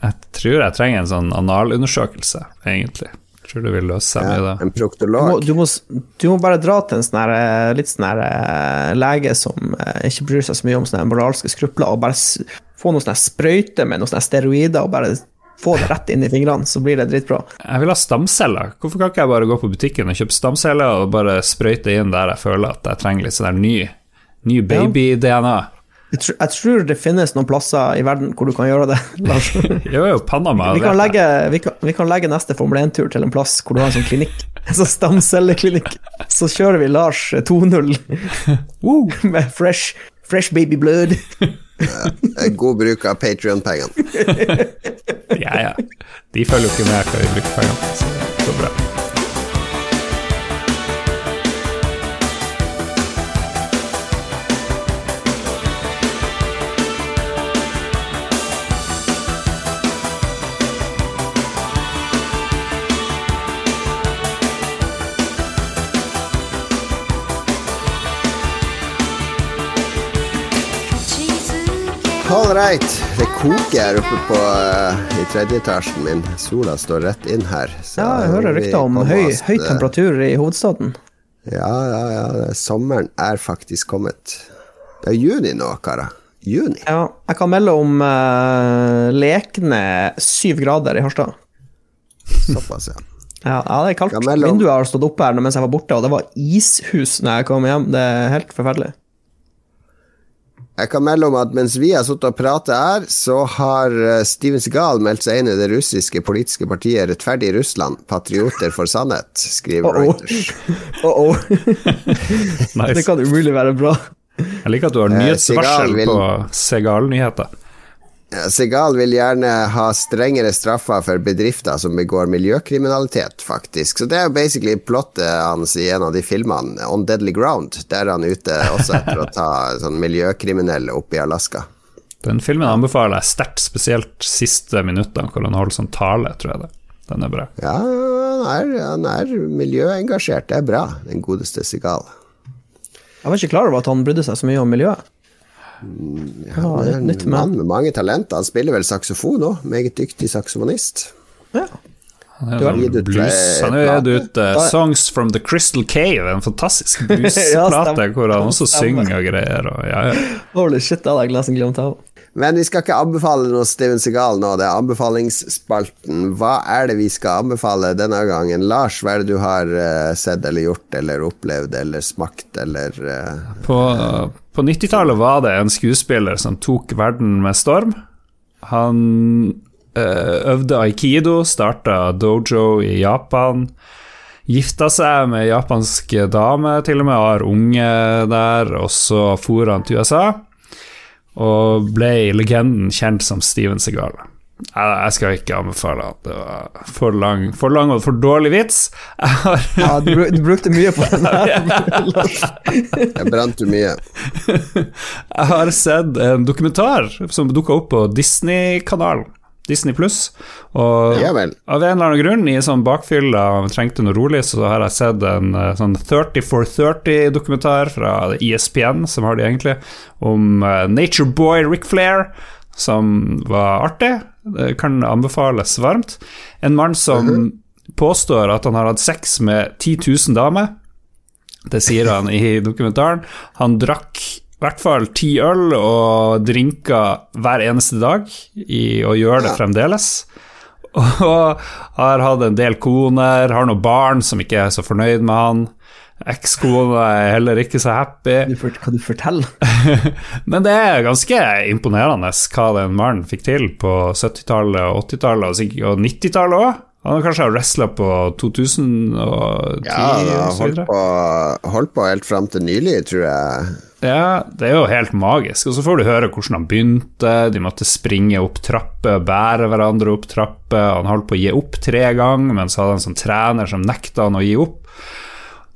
Jeg tror jeg trenger en sånn analundersøkelse, egentlig. Jeg Tror du vil løse seg med Ja, det. en Du må, du, må, du må bare dra til en sånn eh, litt sånn her eh, lege som eh, ikke bryr seg så mye om sånne moralske skrupler, og bare få noen sånne sprøyter med noen sånne steroider og bare få det rett inn i fingrene, så blir det dritbra. Jeg vil ha stamceller. Hvorfor kan ikke jeg bare gå på butikken og kjøpe stamceller og bare sprøyte inn der jeg føler at jeg trenger litt sånn ny, ny baby-DNA? Jeg, tror, jeg tror det finnes noen plasser i verden hvor du kan gjøre det, Lars. Jo, jo, Panama Vi kan, legge, vi, kan, vi kan legge neste Formel 1-tur til en plass hvor du har en sånn klinikk. En sånn stamcelleklinikk. Så kjører vi Lars 2-0 med fresh, fresh baby blood. God bruk av Patrion-pengene. Ja, ja. De følger jo ikke med hva vi bruker pengene på, så det går bra. All right. Det koker her oppe på, uh, i tredje etasjen min. Sola står rett inn her. så Ja, jeg hører rykter om høy, høy temperatur i hovedstaden. Ja, ja, ja. Sommeren er faktisk kommet. Det er juni nå, karer. Juni. Ja, jeg kan melde om uh, lekne syv grader i Harstad. Såpass, ja. Ja, ja, det er kaldt. Vinduet har stått oppe her mens jeg var borte, og det var ishus når jeg kom hjem. Det er helt forferdelig. Jeg kan melde om at mens vi har sittet og pratet her, så har eh, Steven Segal meldt seg inn i det russiske politiske partiet Rettferdig Russland, Patrioter for sannhet, skriver oh -oh. Reuters. Oh, oh. Nice. Det kan umulig være bra. Jeg liker at du har Eh, nyhetsvarsel eh, vil- på Segal-nyheter. Segal vil gjerne ha strengere straffer for bedrifter som begår miljøkriminalitet, faktisk. Så det er jo basically plottet hans i en av de filmene, On Deadly Ground, der er han ute også etter å ta sånn miljøkriminelle opp i Alaska. Den filmen anbefaler jeg sterkt, spesielt siste minuttene hvor han holder sånn tale, tror jeg det. Den er bra. Ja, han er, han er miljøengasjert, det er bra, den godeste Segal. Jeg var ikke klar over at han brydde seg så mye om miljøet. Ja, han er en mann med mange talenter. Han spiller vel saksofon òg, meget dyktig saksofonist. Ja. Han er har gitt ut, blues. Han har gitt ut eh, 'Songs from the Crystal Cave', en fantastisk bluesplate ja, hvor han også synger og greier. Og, ja, ja. Holy shit, det hadde jeg nesten glemt av. Men vi skal ikke anbefale noe Steven Segal nå, det er anbefalingsspalten. Hva er det vi skal anbefale denne gangen? Lars, hva er det du har uh, sett eller gjort eller opplevd eller smakt eller uh, På, på 90-tallet var det en skuespiller som tok verden med storm. Han eh, øvde aikido, starta dojo i Japan. Gifta seg med japansk dame, til og med, har unge der, og så for han til USA. Og ble legenden kjent som Steven Segal. Jeg, jeg skal ikke anbefale at det var for lang, for lang og for dårlig vits. Ja, du, du brukte mye på den her. Jeg brant jo mye? Jeg har sett en dokumentar som dukka opp på Disney-kanalen. Disney pluss. Og Ja vel. av en eller annen grunn, i sånn bakfylla og trengte noe rolig, så har jeg sett en eh, sånn 30 for 30-dokumentar fra ESPN, som har de egentlig, om eh, Nature Boy Rick Flair, som var artig. Kan anbefales varmt. En mann som påstår at han har hatt sex med 10 000 damer. Det sier han i dokumentaren. Han drakk i hvert fall ti øl og drinker hver eneste dag, i, og gjør det fremdeles. Og har hatt en del koner, har noen barn som ikke er så fornøyd med han. Ekskona er heller ikke så happy. Du fort- Hva du forteller? Men det er ganske imponerende hva den mannen fikk til på 70-tallet 80-tallet og 90-tallet òg. Han har kanskje wrestla på 2010 Ja, og så holdt på, holdt på helt fram til nylig, tror jeg. Ja, det er jo helt magisk. Og så får du høre hvordan han begynte. De måtte springe opp trapper, bære hverandre opp trapper. Han holdt på å gi opp tre ganger, men så hadde han en sånn trener som nekta han å gi opp.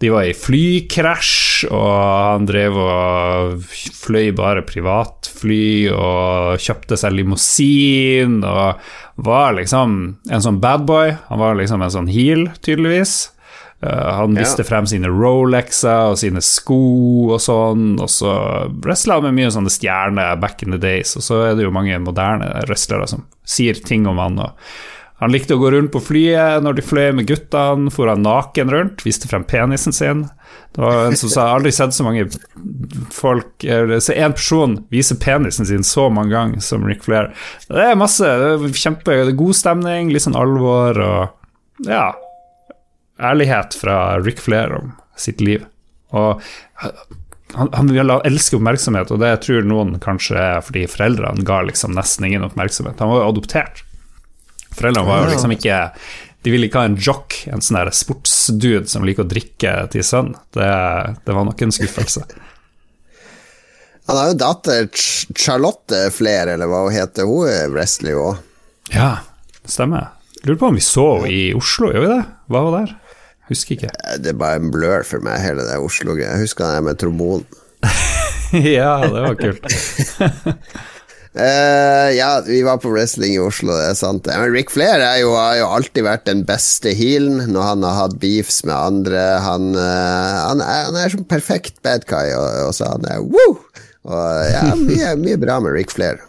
De var i flykrasj, og han drev og fløy bare privatfly og kjøpte seg limousin og var liksom en sånn badboy. Han var liksom en sånn heel, tydeligvis. Eh, han Ja. frem sine Rolexer og sine sko og sånn, og så wrestla han med mye sånne stjerner back in the days, og så er det jo mange moderne wrestlere som sier ting om han. og Han likte å gå rundt på flyet når de fløy med guttene, for han naken rundt, viste frem penisen sin. Det var en som sa 'jeg har aldri sett så mange folk Så én person viser penisen sin så mange ganger som Rick Flair. Det er masse. Det er kjempe stemning, litt sånn alvor og ja ærlighet fra Rick Flair om sitt liv. Og han, han elsker oppmerksomhet, og det tror noen kanskje er fordi foreldrene ga liksom nesten ingen oppmerksomhet. Han var jo adoptert. Foreldrene var jo liksom ikke De ville ikke ha en jock, en sånn sportsdude som liker å drikke til sønn. Det, det, var nok en skuffelse. Han har jo datter Charlotte Flair, eller hva hun heter. Hun er wrestler jo òg. Ja, stemmer. Lurer på om vi så henne i Oslo, gjør vi det? Var hun der? Husker ikke. Eh, det er bare en blur for meg, hele det Oslo-greia. Jeg husker det med trombonen. ja, det var kult. Uh, ja, vi var på wrestling i Oslo, det er sant. Men Rick Flair jo, har jo alltid vært den beste healen når han har hatt beefs med andre. Han, uh, han, er, han er som perfekt bad guy, og, og så han er woo! Og ja, mye, mye bra med Rick Flair.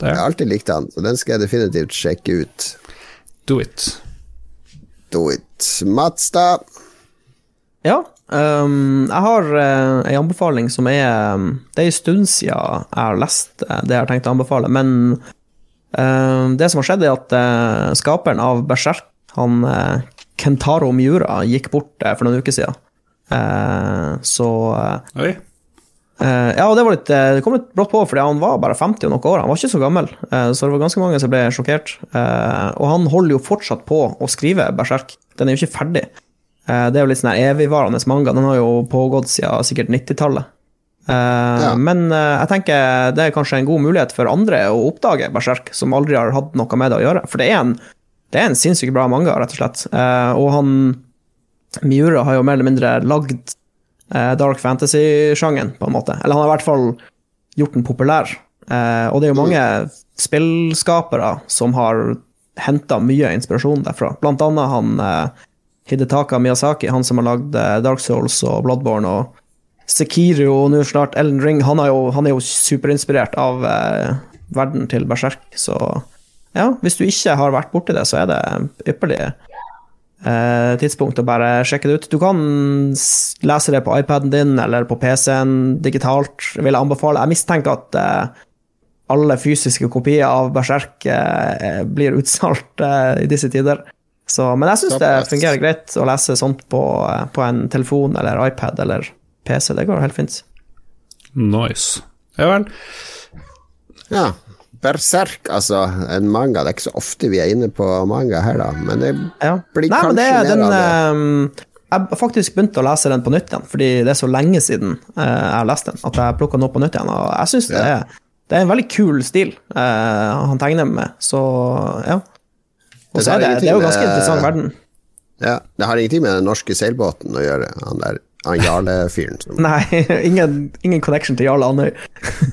Jeg har alltid likt han, så den skal jeg definitivt sjekke ut. Do it. Do it. Mats, da? Ja, Um, jeg har uh, en anbefaling som er um, Det er en stund siden jeg har lest uh, det jeg har tenkt å anbefale, men uh, det som har skjedd, er at uh, skaperen av Berserk, han Kentaro Miura, gikk bort for noen uker siden. så Oi. ja, og det, var litt, det kom litt brått på, fordi han var bare 50 og noen år. Han var ikke så gammel, så det var ganske mange som ble sjokkert. og han holder jo fortsatt på å skrive Berserk. Den er jo ikke ferdig. Eh, det er jo litt sånn evigvarende manga. Den har jo pågått siden sikkert 90-tallet. Eh, ja. Men eh, jeg tenker det er kanskje en god mulighet for andre å oppdage Berserk, som aldri har hatt noe med det å gjøre. For det er en, det er en sinnssykt bra manga, rett og slett. Og han Miura har jo mer eller mindre lagd dark fantasy-sjangeren, på en måte. Eller han har i hvert fall gjort den populær. Og det er jo mange spillskapere som har henta mye inspirasjon derfra. Blant annet han Hidetaka Miyazaki, han som har lagd eh, Dark Souls og Bloodborne og Sekiro og nå snart Ellen Ring, han er jo, han er jo superinspirert av eh, verden til Berserk, så ja, hvis du ikke har vært borti det, så er det ypperlig eh, tidspunkt å bare sjekke det ut. Du kan lese det på iPaden din eller på PC-en digitalt, vil jeg anbefale. Jeg mistenker at eh, alle fysiske kopier av Berserk eh, blir utsolgt eh, i disse tider. Så, men jeg syns det fungerer greit å lese sånt på, på, en telefon eller iPad eller PC. Det går helt fint. Nice. Ja vel. Ja. Berserk, altså. En manga. Det er ikke så ofte vi er inne på manga her, da. Men det ja. blir Nei, kanskje mer den, av det. Um, jeg har faktisk begynt å lese den på nytt igjen, fordi det er så lenge siden uh, jeg har lest den, at jeg plukka den opp på nytt igjen. Og jeg syns det, det, er en veldig kul stil uh, han tegner med, så ja. Og så er det, det er jo ganske interessant verden. Ja, Det har ingenting med den norske seilbåten å gjøre, han der han Jarle-fyren. Nei, ingen, ingen, connection til Jarle Andøy.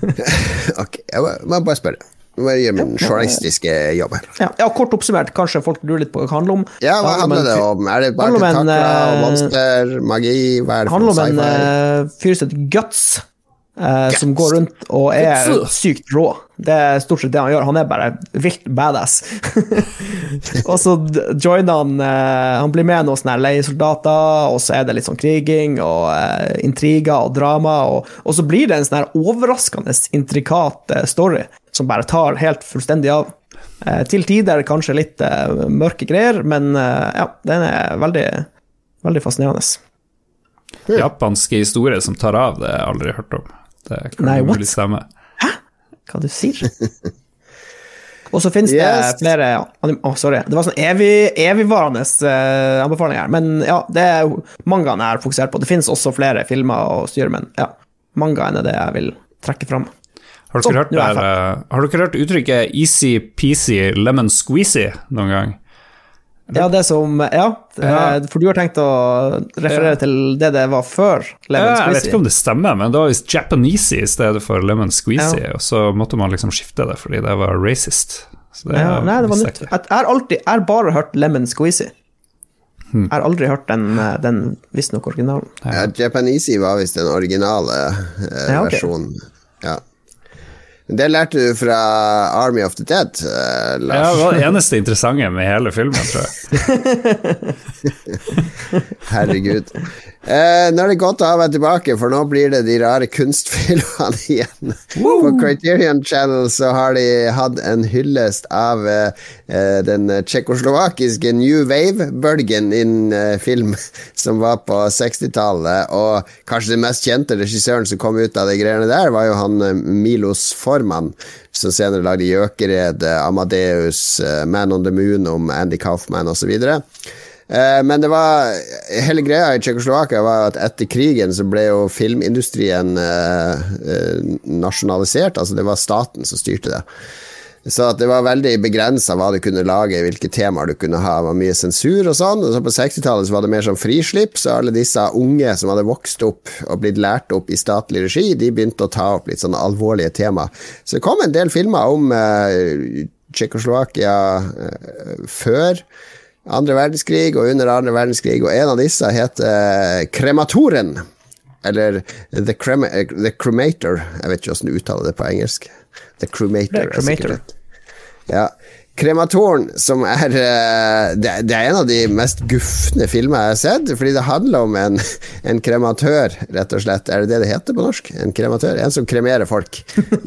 ok, jeg må bare spørre. Nå må gjøre min journalistiske jobb her. Ja, ja, Kort oppsummert, kanskje folk lurer litt på hva det handler om. Ja, hva handler det om? Er det bare tentakler eh, monster, magi? Hva er det handler om en uh, fyr som heter Guts, Uh, som går rundt og er sykt rå. Det er stort sett det han gjør. Han er bare vilt badass. og så joiner han uh, Han blir med noen sånne leiesoldater, og så er det litt sånn kriging og uh, intriger og drama, og, og, så blir det en sånn overraskende intrikat story som bare tar helt fullstendig av. til tider kanskje litt mørke greier, men ja, den er veldig, veldig fascinerende. Japanske historier som tar av, det har jeg aldri hørt om. Det kan Nei, mulig stemme. Hæ? Hva du sier Og så finnes yes. det flere oh, Sorry. Det var sånn evig, evigvarende uh, anbefalinger. Men ja, det er mangaen jeg har fokusert på. Det finnes også flere filmer å styre, men ja, mangaen er det jeg vil trekke fram. Har dere, hørt, der, uh, har dere hørt uttrykket 'easy-peasy lemon squeezy' noen gang? Ja, det som Ja, ja. Eh, for du har tenkt å referere ja. til det det var før Lemon Squeezy? Jeg vet ikke om det stemmer, men det var visst Japanesey i stedet for Lemon Squeezy, og så måtte man liksom skifte det fordi det var racist. Det nei, det var nytt. Jeg har alltid Jeg har bare hørt Lemon Squeezy. Hmm. Jeg har aldri hørt den, eh, den visstnok originalen. Ja, Japanesey var visst den originale eh, okay. versjonen. Det lærte du fra Army of the Dead, uh. Ja, det var det eneste interessante med hele filmen, tror jeg. Herregud. Eh, nå er det godt å ha meg tilbake, for nå blir det de rare kunstfilmene igjen. På Criterion Channel så har de hatt en hyllest av eh, den tsjekkoslovakiske New Wave-bølgen innen eh, film som var på 60-tallet. Og kanskje den mest kjente regissøren som kom ut av de greiene der, var jo han eh, Milos Forman, som senere lagde Gjøkered, Amadeus, eh, Man on the Moon om Andy Kaufman osv. Eh, men det var hele greia i Tsjekkoslovakia var at etter krigen så ble jo filmindustrien eh, eh, nasjonalisert. Altså det var staten som styrte det. Så det var veldig begrensa hva du kunne lage, hvilke temaer du kunne ha. Det var mye sensur og sånn. Og så på 60-tallet var det mer sånn frislipp, så alle disse unge som hadde vokst opp og blitt lært opp i statlig regi, de begynte å ta opp litt sånne alvorlige tema. Så det kom en del filmer om eh, Tsjekkoslovakia før andre verdenskrig og under andre verdenskrig, og en av disse heter Krematoren. Eller The, Crema The Cremator. Jeg vet ikke hvordan du uttaler det på engelsk. The Cremator. The Cremator. Ja. Krematoren, som er det, det, er en av de mest gufne filmer jeg har sett, fordi det handler om en, en, krematør, rett og slett. Er det det det heter på norsk? En krematør? En som kremerer folk.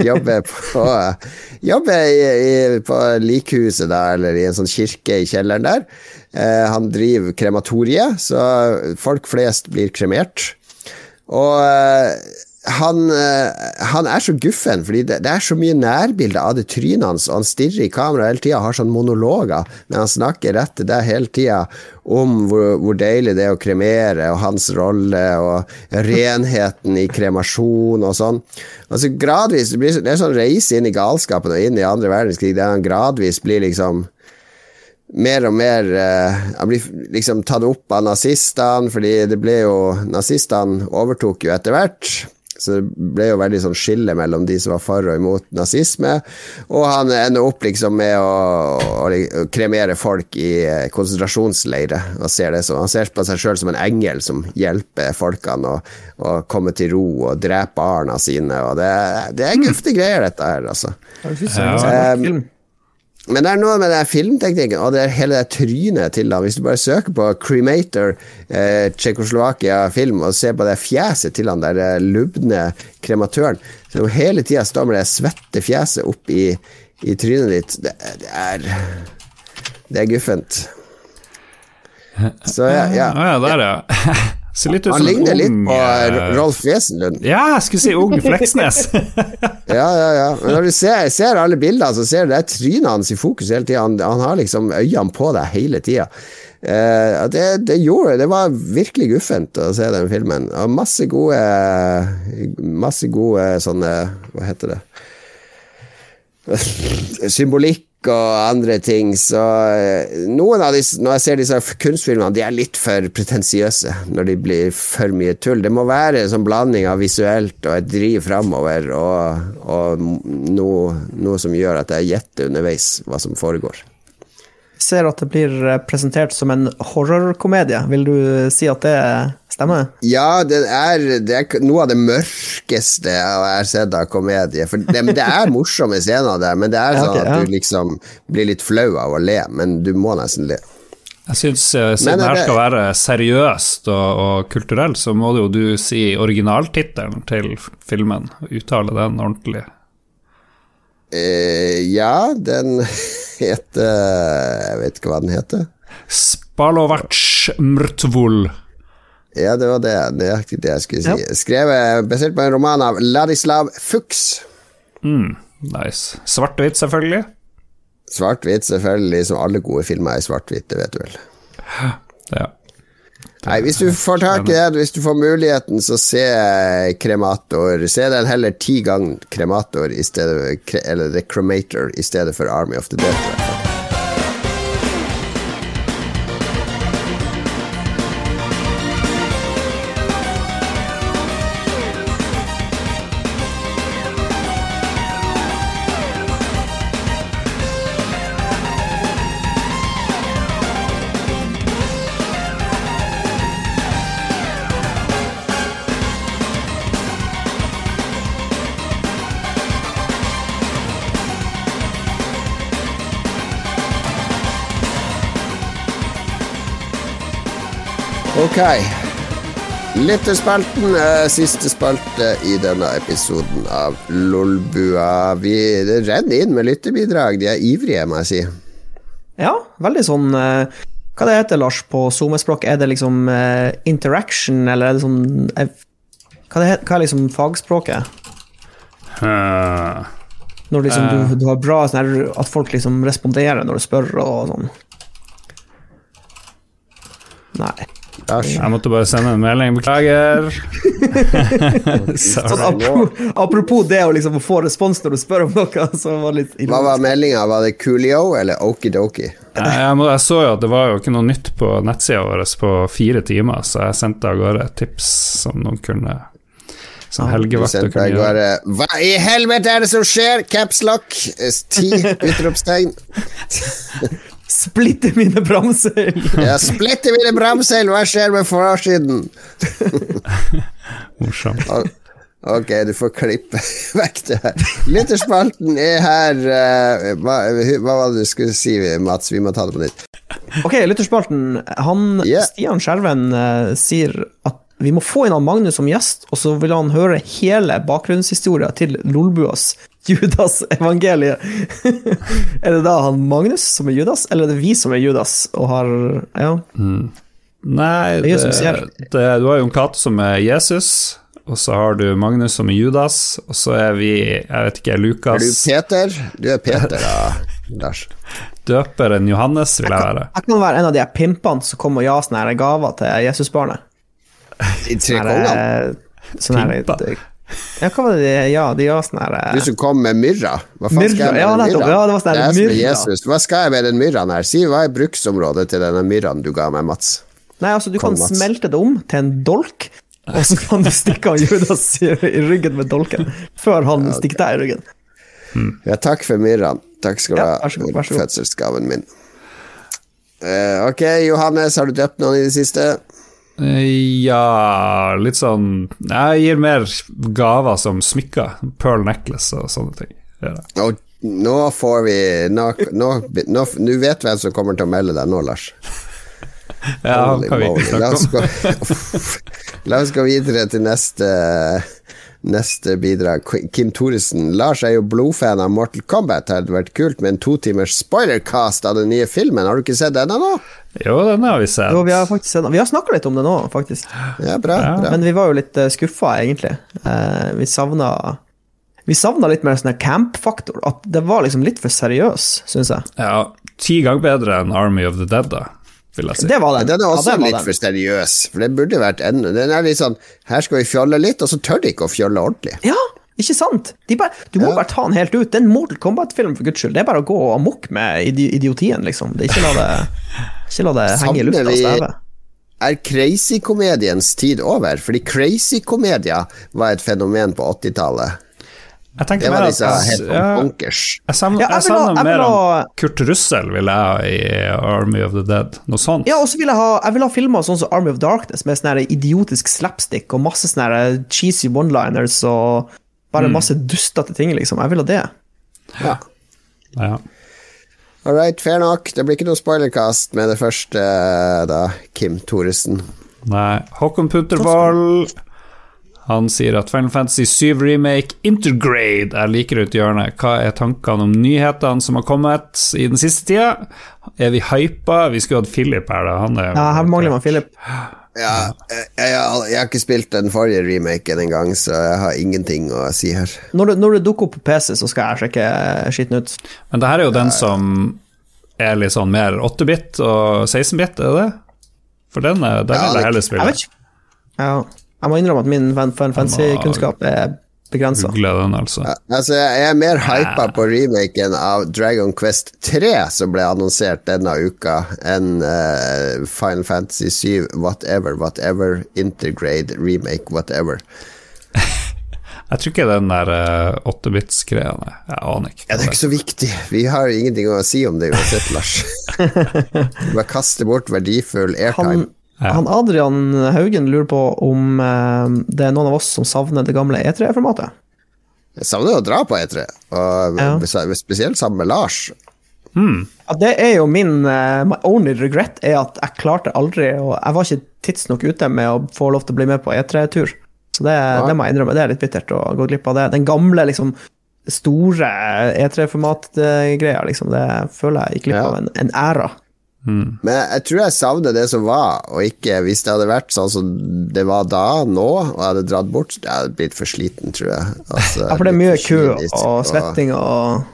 Jobber på, jobber i, i, på likhuset, da, eller i en sånn kirke i kjelleren der. Eh, han driver krematoriet, så folk flest blir kremert. Og eh, han, han, er så guffen, fordi det, det er så mye nærbilder av det trynet hans, og han stirrer i kamera hele tida, har sånn monologer, men han snakker rett til deg hele tida om hvor, hvor, deilig det er å kremere, og hans rolle, og renheten i kremasjon og sånn. Altså gradvis, Det, blir, det er sånn reise inn i galskapen og inn i andre verdenskrig, der han gradvis blir liksom mer og mer uh, Han blir liksom tatt opp av nazistene, fordi det ble jo Nazistene overtok jo etter hvert. Så det ble jo veldig sånn skille mellom de som var for og imot nazisme. Og han ender opp liksom med å, å, å kremere folk i konsentrasjonsleirer. Og ser det som, han ser på seg sjøl som en engel som hjelper folkene å, å komme til ro og drepe barna sine. Og det, det er gufte greier, dette her, altså. Ja, um, men det er noe med den filmteknikken og det er hele det trynet til ham. Hvis du bare søker på Cremator eh, Tsjekkoslovakia film og ser på det fjeset til han der eh, lubne krematøren som hele tida står med det svette fjeset opp i, i trynet ditt, det, det, er Det er guffent. Så ja. ja. ja der, ja. Han ligner litt på uh, Rolf Wesenlund. Ja, jeg skulle si ung Fleksnes. ja, ja, ja. Men når du ser, ser alle bildene, så ser du det er trynet hans i fokus hele tida. Han, han, har liksom øynene på deg hele tida. Uh, det, det, gjorde Det var virkelig guffent å se den filmen. Og masse gode Masse gode sånne Hva heter det? Symbolikk og andre ting. Så eh, noen av disse, når jeg ser disse kunstfilmene, de er litt for pretensiøse når de blir for mye tull. Det må være en sånn blanding av visuelt og et driv framover og, og noe, noe, som gjør at jeg gjetter underveis hva som foregår. Jeg ser at det blir presentert som en horrorkomedie. Vil du si at det Stemmer det? Ja, det er, det er, noe av det mørkeste jeg har sett av komedie. For det, det er morsomme scener der, men det er sånn okay, ja. at du liksom blir litt flau av å le, men du må nesten le. Jeg syns eh, siden det her skal være seriøst og, og kulturelt, så må jo du si originaltittelen til filmen. Uttale den ordentlig. Eh, ja, den heter Jeg vet ikke hva den heter. Spalovac mrtvol. Ja, det var det, nøyaktig det jeg skulle si. Ja. Skrevet basert på en roman av Ladislav Fuchs. Mm, nice. Svart-hvitt, selvfølgelig? Svart-hvitt, selvfølgelig. Som alle gode filmer er svart-hvitt, det vet du vel. Ja. Nei, hvis du får tak i det, hvis du får muligheten, så se Kremator. Se den heller ti ganger Kremator i stedet Eller The Cremator i stedet for Army of the Dead. Ok. Lytterspalten er siste spalte i denne episoden av Lolbua. Vi det renner inn med lytterbidrag. De er ivrige, må jeg si. Ja, veldig sånn eh, Hva det heter Lars, på SoMe-språk? Er det liksom eh, interaction, eller er det sånn eh, hva, det heter, hva er liksom fagspråket? Uh, Når liksom uh, du, du har bra sånn her, At folk liksom responderer når du spør og sånn. Nei. Jeg måtte bare sende en melding. Beklager. Sånn, apropos, apropos det å liksom få respons når du spør om noe, så var det litt Hva var meldinga? Var det Coolio eller Okidoki? Jeg, jeg, jeg så jo at det var jo ikke noe nytt på nettsida vår på fire timer, så jeg sendte av gårde et tips som noen kunne Som Du helgevakter sendte kunne gjøre. Hva i helvete er det som skjer? Capslock. Ti utropstegn. Splitter mine bremseil! Jeg splitter mine bremseil. Hva skjer med forsiden? Morsomt. Ok, du får klippe vekk det her. Lytterspalten er her. eh, hva, hva var det du skulle si, Mats? Vi må ta det på nytt. Ok, lytterspalten. Han, Yeah. Stian Skjerven eh, sier at vi må få inn han Magnus som gjest, og så vil han høre hele bakgrunnshistoria til Lolbuas Judas evangeliet. er det da han Magnus som er Judas, eller er det vi som er Judas og har Ja. Nei, Det det, du har Jon Cato som er Jesus, og så har du Magnus som er Judas, og så er vi, jeg vet ikke, Lukas Er du Peter? Du er Peter, da, Lars. døperen Johannes, vil jeg være. Jeg kan være en av de her pimpene som kommer og gir sånne gaver til Jesusbarnet. De tre kongene? eh, Pimper? Ja, hva var det de Ja, de ga sånn her Du som kom med myrra. Hva faen skal jeg med den myrra? Ja, det var sånn her er er myrra. Jesus. Hva skal jeg med den myrraen her? Si hva er bruksområdet til denne myrraen du ga meg, Mats? Nei, altså, du kan Mats. smelte det om til en dolk, og så kan du stikke han Judas i, ryggen med dolken, før han stikker deg i ryggen. Ja, takk for myrraen. Takk skal du Ja, ha. god. Fødselsgaven min. Uh, ok, Johannes, har du døpt noen i det siste? Ja, litt sånn Jeg gir mer gaver som smykker. Pearl necklace og sånne ting. Og nå får vi Nå, nå, nå, nå vet hvem som kommer til å melde deg nå, Lars. Ja, Holy kan vi ikke snakke om. La oss gå, la oss gå videre til neste Neste bidrag. Kim Thoresen. Lars er jo blodfan av Mortal Kombat. Det hadde vært kult med en to timers spoilercast av den nye filmen. Har du ikke sett den ennå? Jo, den har vi sett. Jo, vi har faktisk Vi har snakka litt om det nå, faktisk. Ja, bra. Ja. bra. Men vi var jo litt uh, skuffa, egentlig. Eh, vi savna Vi savna litt mer sånn camp-faktor. At det var liksom litt for seriøs, syns jeg. Ja, ti ganger bedre enn Army of the Dead, da, vil jeg si. Det var den. Den er også ja, det litt den. for seriøs, for den burde vært enda Den er litt sånn Her skal vi fjolle litt, og så tør de ikke å fjolle ordentlig. Ja, ikke sant? De bare, du må Ja. bare ta den helt ut. Det er en Mortal Kombat-film, for guds skyld. Det er bare å gå amok med idi idiotien, liksom. Det er ikke la det, ikke la det henge i lufta og steve. Er crazy-komediens tid over? Fordi crazy-komedier var et fenomen på 80-tallet. Det var disse at helt ja, bonkers. Jeg savner, Ja, jeg jeg ha- jeg mer ha- om Kurt Russell, vil jeg ha i Army of the Dead. Noe sånt. Ja, og så vil jeg ha, jeg vil ha filmer sånn som Army of Darkness, med sånn idiotisk slapstick og masse sånne cheesy one-liners og bare masse dustete ting, liksom. Jeg vil ha det. Ja. Ja. All right, fair nok. Det blir ikke noe spoilercast med det første, da, Kim Thoresen. Nei, Håkon Puntervold Han sier at Final Fantasy 7 Remake Intergrade er like rundt hjørnet. Hva er tankene om nyhetene som har kommet i den siste tida? Er vi hypa? Vi skulle hatt Philip her, da. Han er Ja, her mangler man Philip. Ja, jeg, jeg, har- jeg har ikke spilt den forrige remaken engang, så jeg har ingenting å si her. Når det, når det dukker opp på PC, så skal jeg sjekke skitten ut. Men det her er jo den som er litt sånn mer 8-bit og 16-bit, er det det? For den, er- den Ja, vil det- jeg heller Jeg spille. vet ikke. Ja, jeg må innrømme at min fan fancy-kunnskap er begrensa. Altså. Altså, jeg er mer hypa på remaken av Dragon Quest 3, som ble annonsert denne uka, enn uh, Final Fantasy 7 whatever, whatever, Intergrade, remake, whatever. Jeg tror ikke den der 8-bits-greia uh, Jeg aner ikke. Ja, det er ikke så viktig. Vi har ingenting å si om det uansett, Lars. Bare kaste bort verdifull airtime. Han, han Adrian Haugen lurer på om eh, det er noen av oss som savner det gamle E3-formatet. Jeg savner å dra på E3, og Ja. spesielt sammen med Lars. Ja, det er jo min uh, My only regret er at jeg klarte aldri og Jeg var ikke tidsnok ute med å få lov til å bli med på E3-tur. Så det, det, må jeg innrømme. Det er litt bittert å gå glipp av det. Den gamle, liksom store E3-format-greia, liksom. Det føler jeg gikk glipp av en, en æra. Mm. Men jeg tror jeg savner det som var, og ikke hvis det hadde vært sånn som det var da, nå, og jeg hadde dratt bort, jeg hadde blitt for sliten, tror jeg. Altså, ja, for det er mye kø og svetting og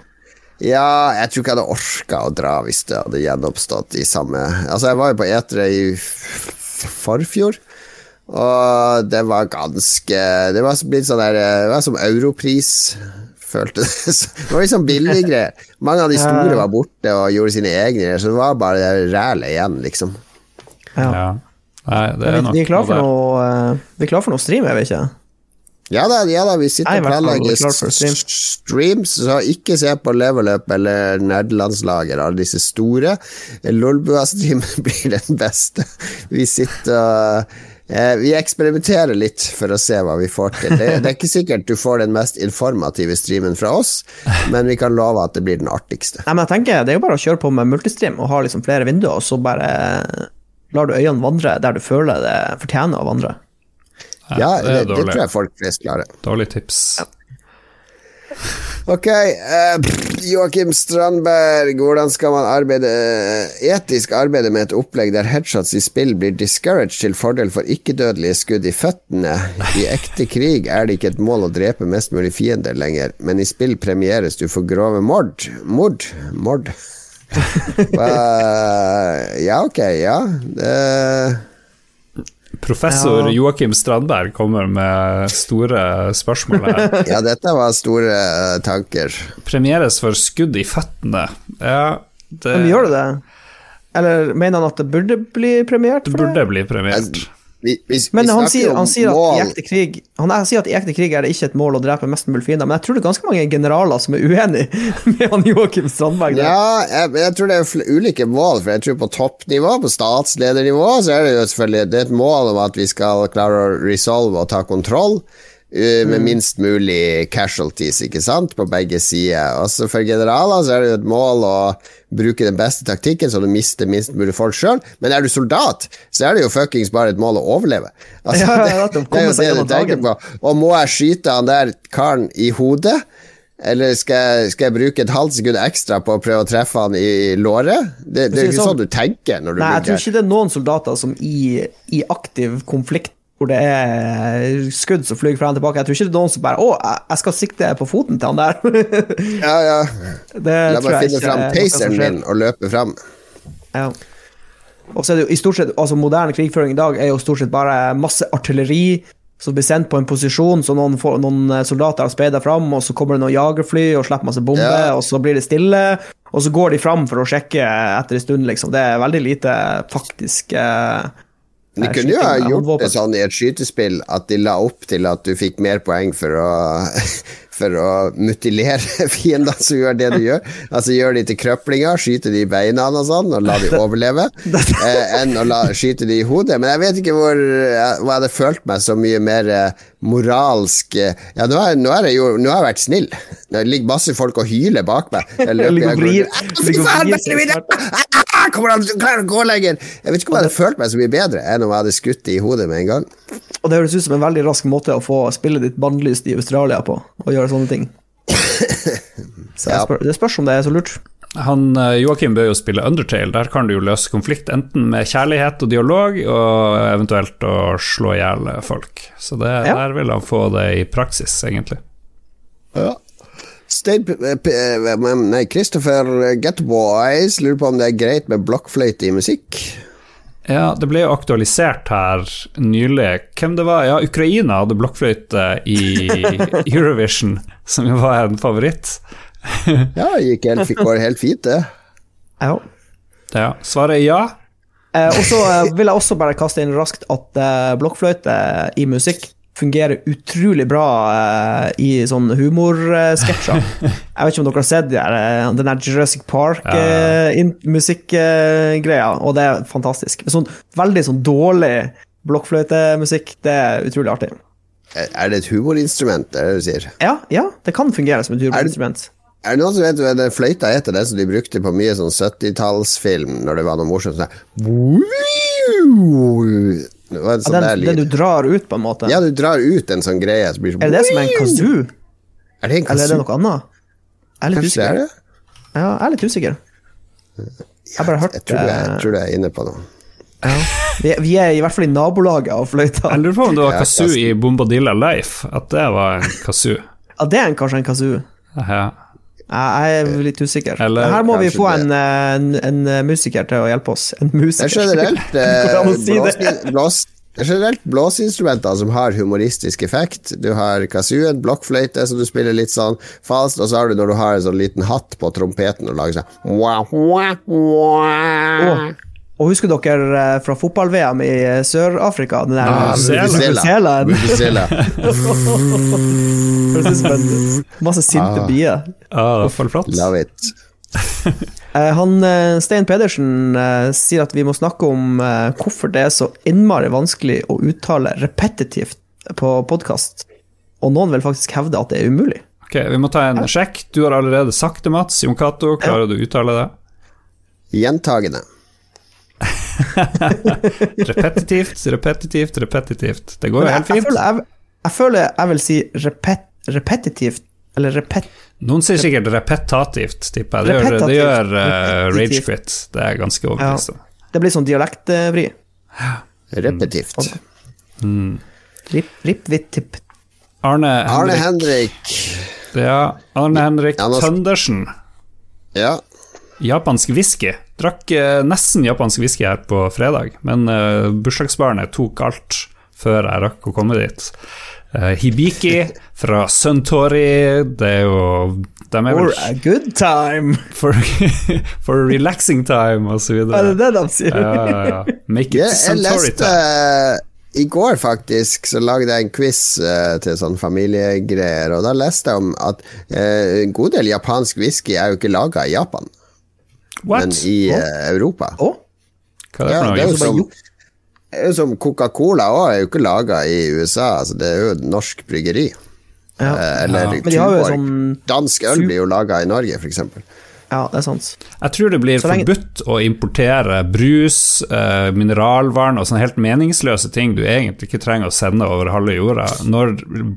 Ja, jeg tror ikke jeg hadde orka å dra hvis det hadde gjenoppstått i samme Altså, jeg var jo på etere i forfjor. Og det var ganske Det var blitt sånn der Det var som europris følte det. Det var liksom billige greier. Mange av de store var borte og gjorde sine egne, greier, så det var bare rælet igjen, liksom. Ja. Nei, det er nok vi, er klar for noe, eh, vi er klar for noe stream, er vi ikke? Ja da, ja da, vi sitter og planlegger streams, så ikke se på Leverløp eller Nerdelandslaget eller alle disse store. Lolbua-streamen blir den beste. Vi sitter og Eh, vi eksperimenterer litt for å se hva vi får til. Det, det, er ikke sikkert du får den mest informative streamen fra oss, men vi kan love at det blir den artigste. Nei, men jeg tenker Det er jo bare å kjøre på med multistream og ha liksom flere vinduer, og så bare lar du øynene vandre der du føler det fortjener å vandre. Ja, det, det, det tror jeg folk flest klarer. Dårlig tips. Ja. Ok, uh, Joakim Strandberg, hvordan skal man arbeide etisk arbeide med et opplegg der headshots i spill blir discouraged til fordel for ikke-dødelige skudd i føttene? I ekte krig er det ikke et mål å drepe mest mulig fiender lenger, men i spill premieres du for grove mord. Mord? Mord? uh, ja, ok, ja. Uh, Professor ja. Joakim Strandberg kommer med store spørsmål her. ja, dette var store uh, tanker. Premieres for skudd i føttene. Ja, det Men gjør det det? Eller mener han at det burde bli premiert? For det burde bli premiert. Vi, vi, men han sier, han sier, at i ekte krig Han sier at i ekte krig er det ikke et mål å drepe mest mulig fiender, men jeg tror det er ganske mange generaler som er uenig med han Joakim Strandberg. Der. Ja, jeg, jeg, tror det er ulike mål, for jeg tror på toppnivå, på statsledernivå, så er det jo selvfølgelig det er et mål om at vi skal klare å resolve og ta kontroll. Med mm. minst mulig casualties, ikke sant, på begge sider. Også for generaler så er det jo et mål å bruke den beste taktikken, så du mister minst mulig folk sjøl. Men er du soldat, så er det jo fuckings bare et mål å overleve. Altså, ja, ja, det, det, er jo det du tenker på. Og må jeg skyte han der karen i hodet? Eller skal jeg, skal jeg, bruke et halvt sekund ekstra på å prøve å treffe han i låret? Det, det er ikke sånn, sånn du tenker. Når du Nei, jeg tror ikke det er noen soldater som i, i aktiv konflikt hvor det er skudd som flyr frem og tilbake. Jeg tror ikke det er noen som bare 'Å, jeg skal sikte på foten til han der'. ja, ja. La meg finne frem paceren min og løpe frem. Ja. Og så er det jo i stort sett Altså, moderne krigføring i dag er jo stort sett bare masse artilleri som blir sendt på en posisjon, så noen, får, noen soldater har speida fram, og så kommer det noen jagerfly og slipper masse bomber, ja. og så blir det stille, og så går de fram for å sjekke etter en stund, liksom. Det er veldig lite faktisk eh, de kunne jo ha gjort det sånn i et skytespill at de la opp til at du fikk mer poeng for å for å mutilere fiendene som gjør det du gjør. Altså gjør de til krøplinger, skyte de i beina og sånn, og la de overleve, eh, enn å la, skyte de i hodet. Men jeg vet ikke hvor jeg, hvor jeg hadde følt meg så mye mer eh, moralsk eh, Ja, nå har, nå jeg jo nå har jeg vært snill. Det ligger masse folk og hyler bak meg. Jeg løper, jeg Kommer han klarer å gå lenger? Jeg vet ikke om jeg hadde følt meg så mye bedre enn om jeg hadde skutt det i hodet med en gang. Og det høres ut som en veldig rask måte å få spille ditt bannlyst i Australia på. Og gjøre sånne ting. Så ja. spør, det spørs om det er så lurt. Han, eh, Joakim bør jo spille Undertale. Der kan du jo løse konflikt enten med kjærlighet og dialog, og eventuelt å slå i hjel folk. Så det, ja. der vil han få det i praksis, egentlig. Ja. Nei, Christopher Getboys lurer på om det er greit med blokkfløyte i musikk. Ja, det ble jo aktualisert her nylig. Hvem det var? Ja, Ukraina hadde blokkfløyte i Eurovision, som jo var en favoritt. ja, gikk helt, fikk bare helt fint, det. Ja. ja. Svaret er ja. Eh, og så eh, vil jeg også bare kaste inn raskt at eh, blokkfløyte i musikk fungerer utrolig bra uh, i sånne humorsketsjer. Uh, jeg vet ikke om dere har sett de der, uh, den der Jurassic Park-musikkgreia, uh, og det er fantastisk. Sånn, veldig sånn dårlig blokkfløytemusikk, det er utrolig artig. Er det et humorinstrument, det er det du sier? Ja, ja, det kan fungere som et humorinstrument. Er det noen som vet hva den fløyta heter, den som de brukte på mye sånn 70-tallsfilm, når det var noe morsomt sånn Det var en Ja, den, der den, den du drar ut, på en måte. Ja, du drar ut en sånn greie. Så sånn Er det det som er en kazoo? Er det en Eller er det noe annet? Jeg er litt Kanskje det er usikker. det? Ja, jeg er litt usikker. Jeg har bare hørt Jeg tror er, eh, jeg tror du er inne på noe. ja. vi, vi er i hvert fall i nabolaget av fløyta. Jeg lurer på om det var kazoo i Bombadilla Life. At det var en kazoo. Ja, det er en, kanskje en kazoo. Ja. Jeg er litt usikker. Eller Her må vi få en, eh, en, en eh, musiker til å hjelpe oss. En Det er musiker. generelt eh, blås, er generelt blåseinstrumenter som har humoristisk effekt. Du har kazooen, blokkfløyte, så du spiller litt sånn falskt, og så har du når du har en sånn liten hatt på trompeten og lager sånn wah. Og, husker dere eh, fra fotball-VM i eh, Sør-Afrika? Den der Ah, Vuvuzela. Masse sinte Ah. bier. flott. Love it. Eh, Han, Stein Pedersen sier at vi må snakke om hvorfor det er så innmari vanskelig å uttale repetitivt på podkast. Og noen vil faktisk hevde at det er umulig. Ok, Vi må ta en sjekk. Du har allerede sagt det, Mats. Jon Cato, klarer du å uttale det? Gjentagende. Repetitivt, repetitivt, repetitivt. Det går jo jeg, helt jeg, fint. føler, jeg, jeg føler jeg vil si repet, repetitivt, eller repet... Noen sier sikkert repetativt, tipper jeg. Det gjør, det gjør uh, Repetativt. Ragequit. Det er ganske overbevist om. Det blir sånn dialektvri. Repetitivt. Rip, rip, vitt, tipp. Arne Arne Henrik, Henrik. ja, Arne Henrik Tøndersen. Ja. Japansk whisky. Drakk eh, nesten japansk whisky her på fredag, men uh, bursdagsbarnet tok alt før jeg rakk å komme dit. Eh, Hibiki fra Suntory, det er jo De er For a good time! for, for relaxing time, og så Er det videre. det de sier? Ja, ja, ja. Make it yeah, Suntory leste time. I går faktisk så lagde jeg en quiz eh, til sånn familiegreier, og da leste jeg om at eh, en god del japansk whisky er jo ikke laga i Japan, What? men i oh. Europa. Oh? Hva er det Ja, det er jo som, er jo som Coca-Cola òg, er jo ikke laga i USA, altså det er jo et norsk bryggeri. Ja. Eh, eller Ja. Men de har jo Tuborg. sånn Dansk øl blir jo laga i Norge, f.eks. Ja, det er sant. Jeg tror det blir Så lenge- forbudt å importere brus, eh, mineralvann og sånne helt meningsløse ting du egentlig ikke trenger å sende over halve jorda. Når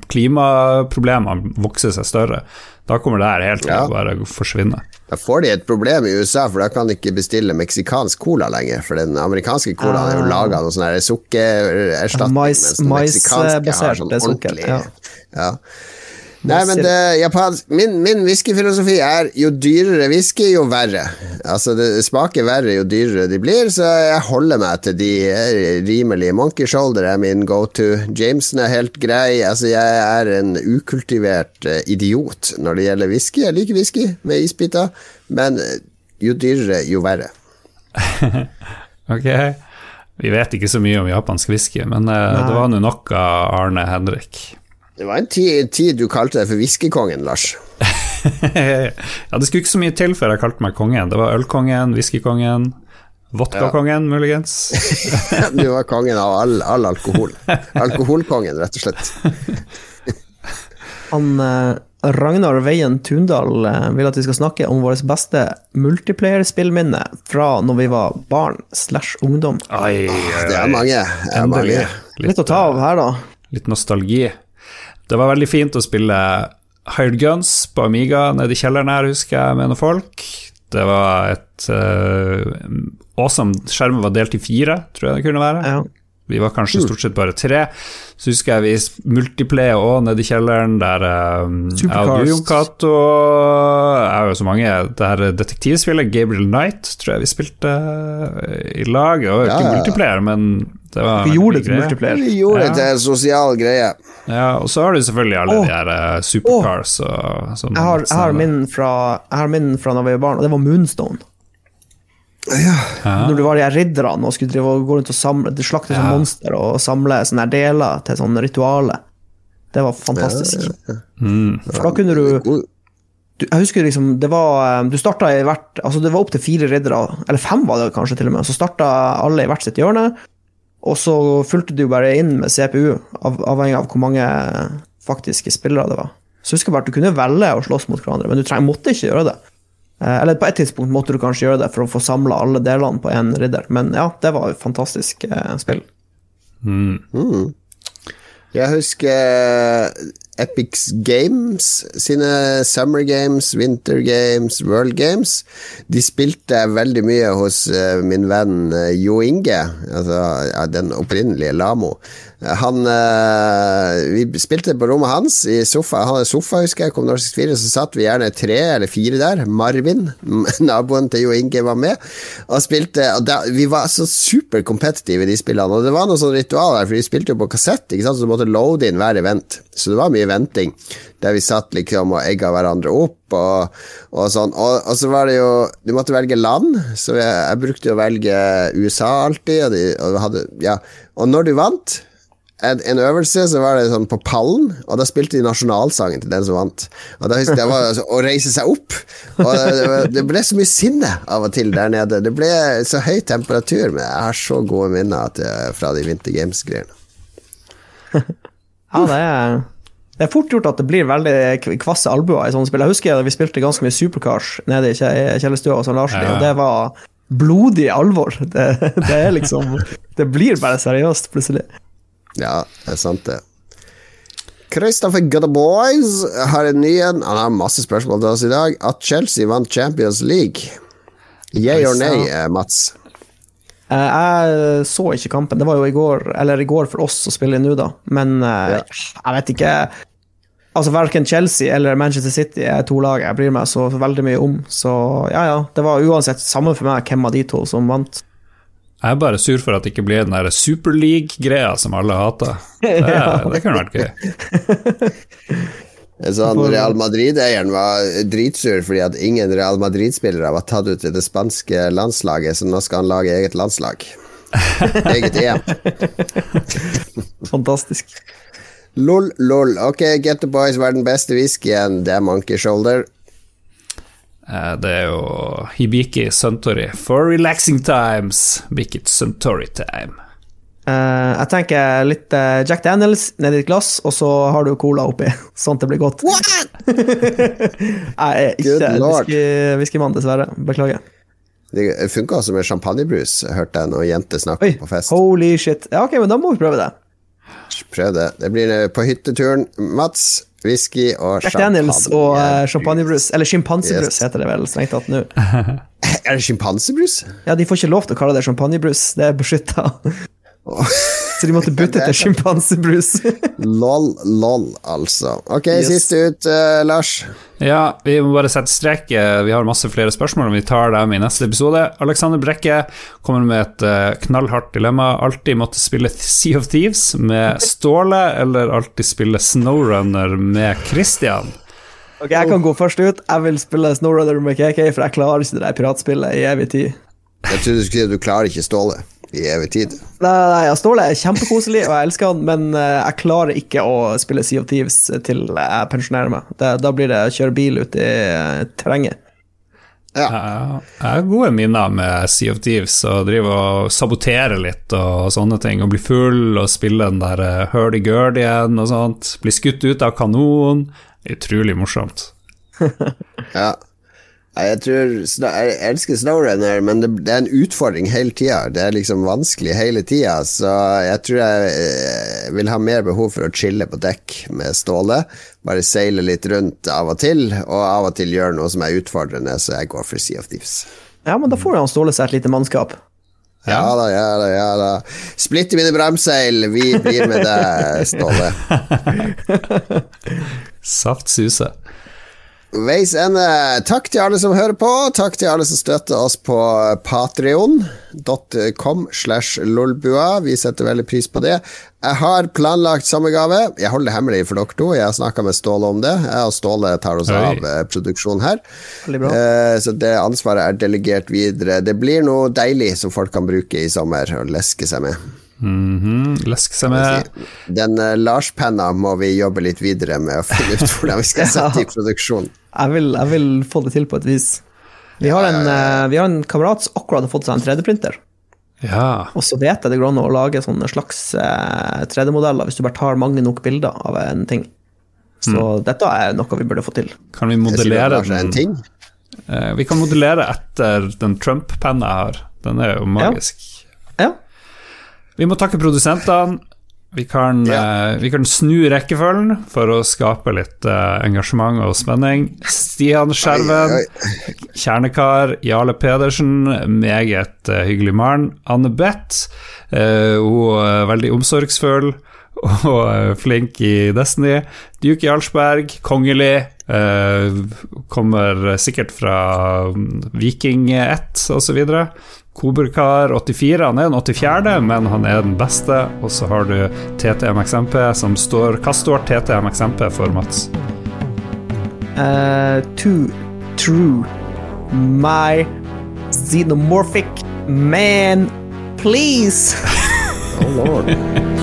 klimaproblemene vokser seg større, da kommer det her helt til Ja. å bare forsvinne. Da får de et problem i USA, for da kan de ikke bestille meksikansk cola lenger. For den amerikanske colaen er jo Ah. laga noe sånn sukkererstatning, Mais- mens den meksikanske har sånn sånn sukker, ordentlig ja. ja. Nei, men det, japansk, min, min whiskyfilosofi er jo dyrere whisky, jo verre. Altså, det smaker verre jo dyrere de blir, så jeg holder meg til de eh, rimelige. Monkey Shoulder er min go to. Jameson er helt grei. Altså, jeg er en ukultivert eh, idiot når det gjelder whisky. Jeg liker whisky med isbiter, men eh, jo dyrere, jo verre. Ok, vi vet ikke så mye om japansk whisky, men Nei. det var nå nok Arne Henrik. Det var en tid, tid du kalte deg for whiskykongen, Lars. ja, det skulle ikke så mye til før jeg kalte meg kongen. Det var ølkongen, whiskykongen, vodkakongen, muligens. Du var kongen av all, all alkohol. Alkoholkongen, rett og slett. Han eh, Ragnar Veien Tundal eh, vil at vi skal snakke om vårt beste multiplayer-spillminne fra når vi var barn slash ungdom. Ai, Det er mange. Det er Endelig. mange. Litt å ta av her, da. Litt nostalgi. Det var veldig fint å spille Hired Guns på Amiga nede i kjelleren her, husker jeg, med noen folk. Det var et uh, awesome Skjermen var delt i fire, tror jeg det kunne være. Ja. Vi var kanskje stort sett bare tre. Så husker jeg vi multiplayer òg nede i kjelleren, der um, jeg og du, Jon Cato Jeg og så mange. Det her detektivspillet, Gabriel Knight, tror jeg vi spilte eh, i lag. Det var ikke Ja, ja. multiplayer, men Vi gjorde det til greie. multiplayer. Vi gjorde det til en sosial greie. Ja, og så har du selvfølgelig alle oh. de her eh, supercars og sånn. Jeg har, jeg har min fra, jeg har min fra da vi var barn, og det var Moonstone. Når du var de her ridderne og skulle drive og gå rundt og samle Du slakte Ja. monster og samle sånne her deler til sånne ritualer. Det var fantastisk. For da kunne du du, jeg husker liksom, det var Du starta i hvert Altså, det var opp til fire riddere, eller fem var det kanskje til og med. Så starta alle i hvert sitt hjørne, og så fulgte du bare inn med CPU, av, avhengig av hvor mange faktiske spillere det var. Så husker jeg bare at du kunne velge å slåss mot hverandre, men du treng, måtte ikke gjøre det. Eh, eller på et tidspunkt måtte du kanskje gjøre det for å få samla alle delene på én ridder, men ja, det var et fantastisk eh, spill. Jeg husker Epics Games sine Summer Games, Winter Games, World Games. De spilte veldig mye hos eh, min venn eh, Jo Inge, altså den opprinnelige Lamo. Han eh, Vi spilte på rommet hans i sofa. Han hadde sofa, husker jeg, kom Norsk 4, så satt vi gjerne tre eller fire der. Marvin, naboen til Jo Inge, var med og spilte. Og da, vi var så superkompetitive i de spillene, og det var noe sånn ritual der, for vi spilte jo på kassett, ikke sant, så du måtte loade inn hver event. Så det var mye venting, der vi satt liksom og egga hverandre opp og, og sånn. Og, og, så var det jo Du måtte velge land, så jeg, jeg brukte jo å velge USA alltid, og, de, og, hadde, ja. og når du vant en, en, øvelse, så var det sånn på pallen, og da spilte de nasjonalsangen til den som vant. Og da jeg det var altså, å reise seg opp. Og det, det, ble så mye sinne av og til der nede. Det ble så høy temperatur, men jeg har så gode minner fra de Winter Games-greiene. Ja, det er, det er fort gjort at det blir veldig kvasse albuer i sånne spill. Jeg husker vi spilte ganske mye Supercars nede i kjellerstua hos Larsen, ja. og det var blodig alvor. Det, det, er liksom Det blir bare seriøst, plutselig. Ja, det er sant, det. Christopher Gutterboys har en ny en. Han har masse spørsmål til oss i dag. At Chelsea vant Champions League. Yeah or nay, Mats? Jeg så ikke kampen. Det var jo i går, eller i går for oss å spille nå, da. Men ja. jeg vet ikke Altså, Verken Chelsea eller Manchester City er to lag jeg bryr meg så veldig mye om. Så ja, ja. Det var uansett samme for meg hvem av de to som vant. Jeg er bare sur for at det ikke blir den der Superleague-greia som alle hater. Det, det kunne vært gøy. Sånn, Real Madrid-eieren var dritsur fordi at ingen Real Madrid-spillere var tatt ut til det spanske landslaget, så nå skal han lage eget landslag. eget EM. Fantastisk. Lol, lol. Ok, Get the Boys var den beste whiskyen. Det er Monkey Shoulder. Det er jo Hibiki Suntory. For relaxing times, make it Suntory time. Uh, jeg tenker litt uh, Jack Daniels nedi et glass, og så har du cola oppi, sånn at det blir godt. jeg er ikke whiskymann, dessverre. Beklager. Det funka også med champagnebrus, hørte jeg noen jenter snakke på fest. Holy shit. Ja, ok, men da må vi prøve det. Prøv det. Det blir på hytteturen. Mats, whisky og Jack. Daniels og uh, champagnebrus. Eller sjimpansebrus, yes. heter det vel strengt tatt nå. er det sjimpansebrus? Ja, de får ikke lov til å kalle det champagnebrus. Det er beskytta. Så de måtte bytte til sjimpansebrus. lol, lol, altså. Ok, yes. siste ut, uh, Lars. Ja, vi må bare sette strek. Vi har masse flere spørsmål, og vi tar dem i neste episode. Alexander Brekke kommer med et uh, knallhardt dilemma. Alltid måtte spille Sea of Thieves med Ståle, eller alltid spille Snowrunner med Christian. Ok, Jeg kan gå først ut. Jeg vil spille Snowrunner med KK, for jeg klarer ikke det der piratspillet i evig tid. Jeg trodde du skulle si at du klarer ikke Ståle i evig tid. Nei, nei, Ståle er kjempekoselig, og jeg elsker han, men eh, jeg klarer ikke å spille Sea of Thieves til jeg pensjonerer meg. Det, da blir det å kjøre bil ut i eh, terrenget. Ja. Jeg har gode minner med Sea of Thieves og drive og sabotere litt og sånne ting. Og bli full og spille den der hurdy-gurdy igjen og sånt. Bli skutt ut av kanon. Utrolig morsomt. ja. Jeg tror Jeg elsker Snowrunner, men det, det er en utfordring hele tida. Det er liksom vanskelig hele tida, så jeg tror jeg eh, vil ha mer behov for å chille på dekk med Ståle. Bare seile litt rundt av og til, og av og til gjøre noe som er utfordrende, så jeg går for Sea of Thieves. Ja, men da får han Ståle seg et lite mannskap. Ja. ja da, ja da, ja da. Splitter mine bremseil, vi blir med deg, Ståle. Saft suse. Veis ende. Takk til alle som hører på. Takk til alle som støtter oss på patrion.com slash lolbua. Vi setter veldig pris på det. Jeg har planlagt sommergave. Jeg holder det hemmelig for dere to. Jeg har snakka med Ståle om det. Jeg og Ståle tar oss av eh, produksjonen her. Eh, så det ansvaret er delegert videre. Det blir noe deilig som folk kan bruke i sommer og leske seg med. Mm -hmm. Lesk seg med Den uh, Lars-penna må vi jobbe litt videre med å finne ut hvordan vi skal sette i produksjon. Jeg vil, jeg vil, få det til på et vis. Vi har en, uh, vi har en kamerat som akkurat har fått seg en 3D-printer. Ja. Og så vet jeg det går an å lage sånne slags uh, 3D-modeller hvis du bare tar mange nok bilder av en ting. Så dette er noe vi burde få til. Kan vi modellere er en ting. Eh, vi kan modellere etter den Trump-penna jeg har. Den er jo magisk. Ja. Vi må takke produsentene. Vi kan, Ja. uh, vi kan snu rekkefølgen for å skape litt uh, engasjement og spenning. Stian Skjerven, kjernekar. Jarle Pedersen, meget uh, hyggelig mann. Anne Beth, eh, hun er veldig omsorgsfull og flink i Destiny. Duke Jarlsberg, kongelig. kommer sikkert fra mm, Viking 1 osv. Koberkar84, han er den 84., men han er den beste. Og så har du TTMXMP, som står Hva står TTMXMP for, Mats? Uh, too true. My xenomorphic man, please. Oh lord.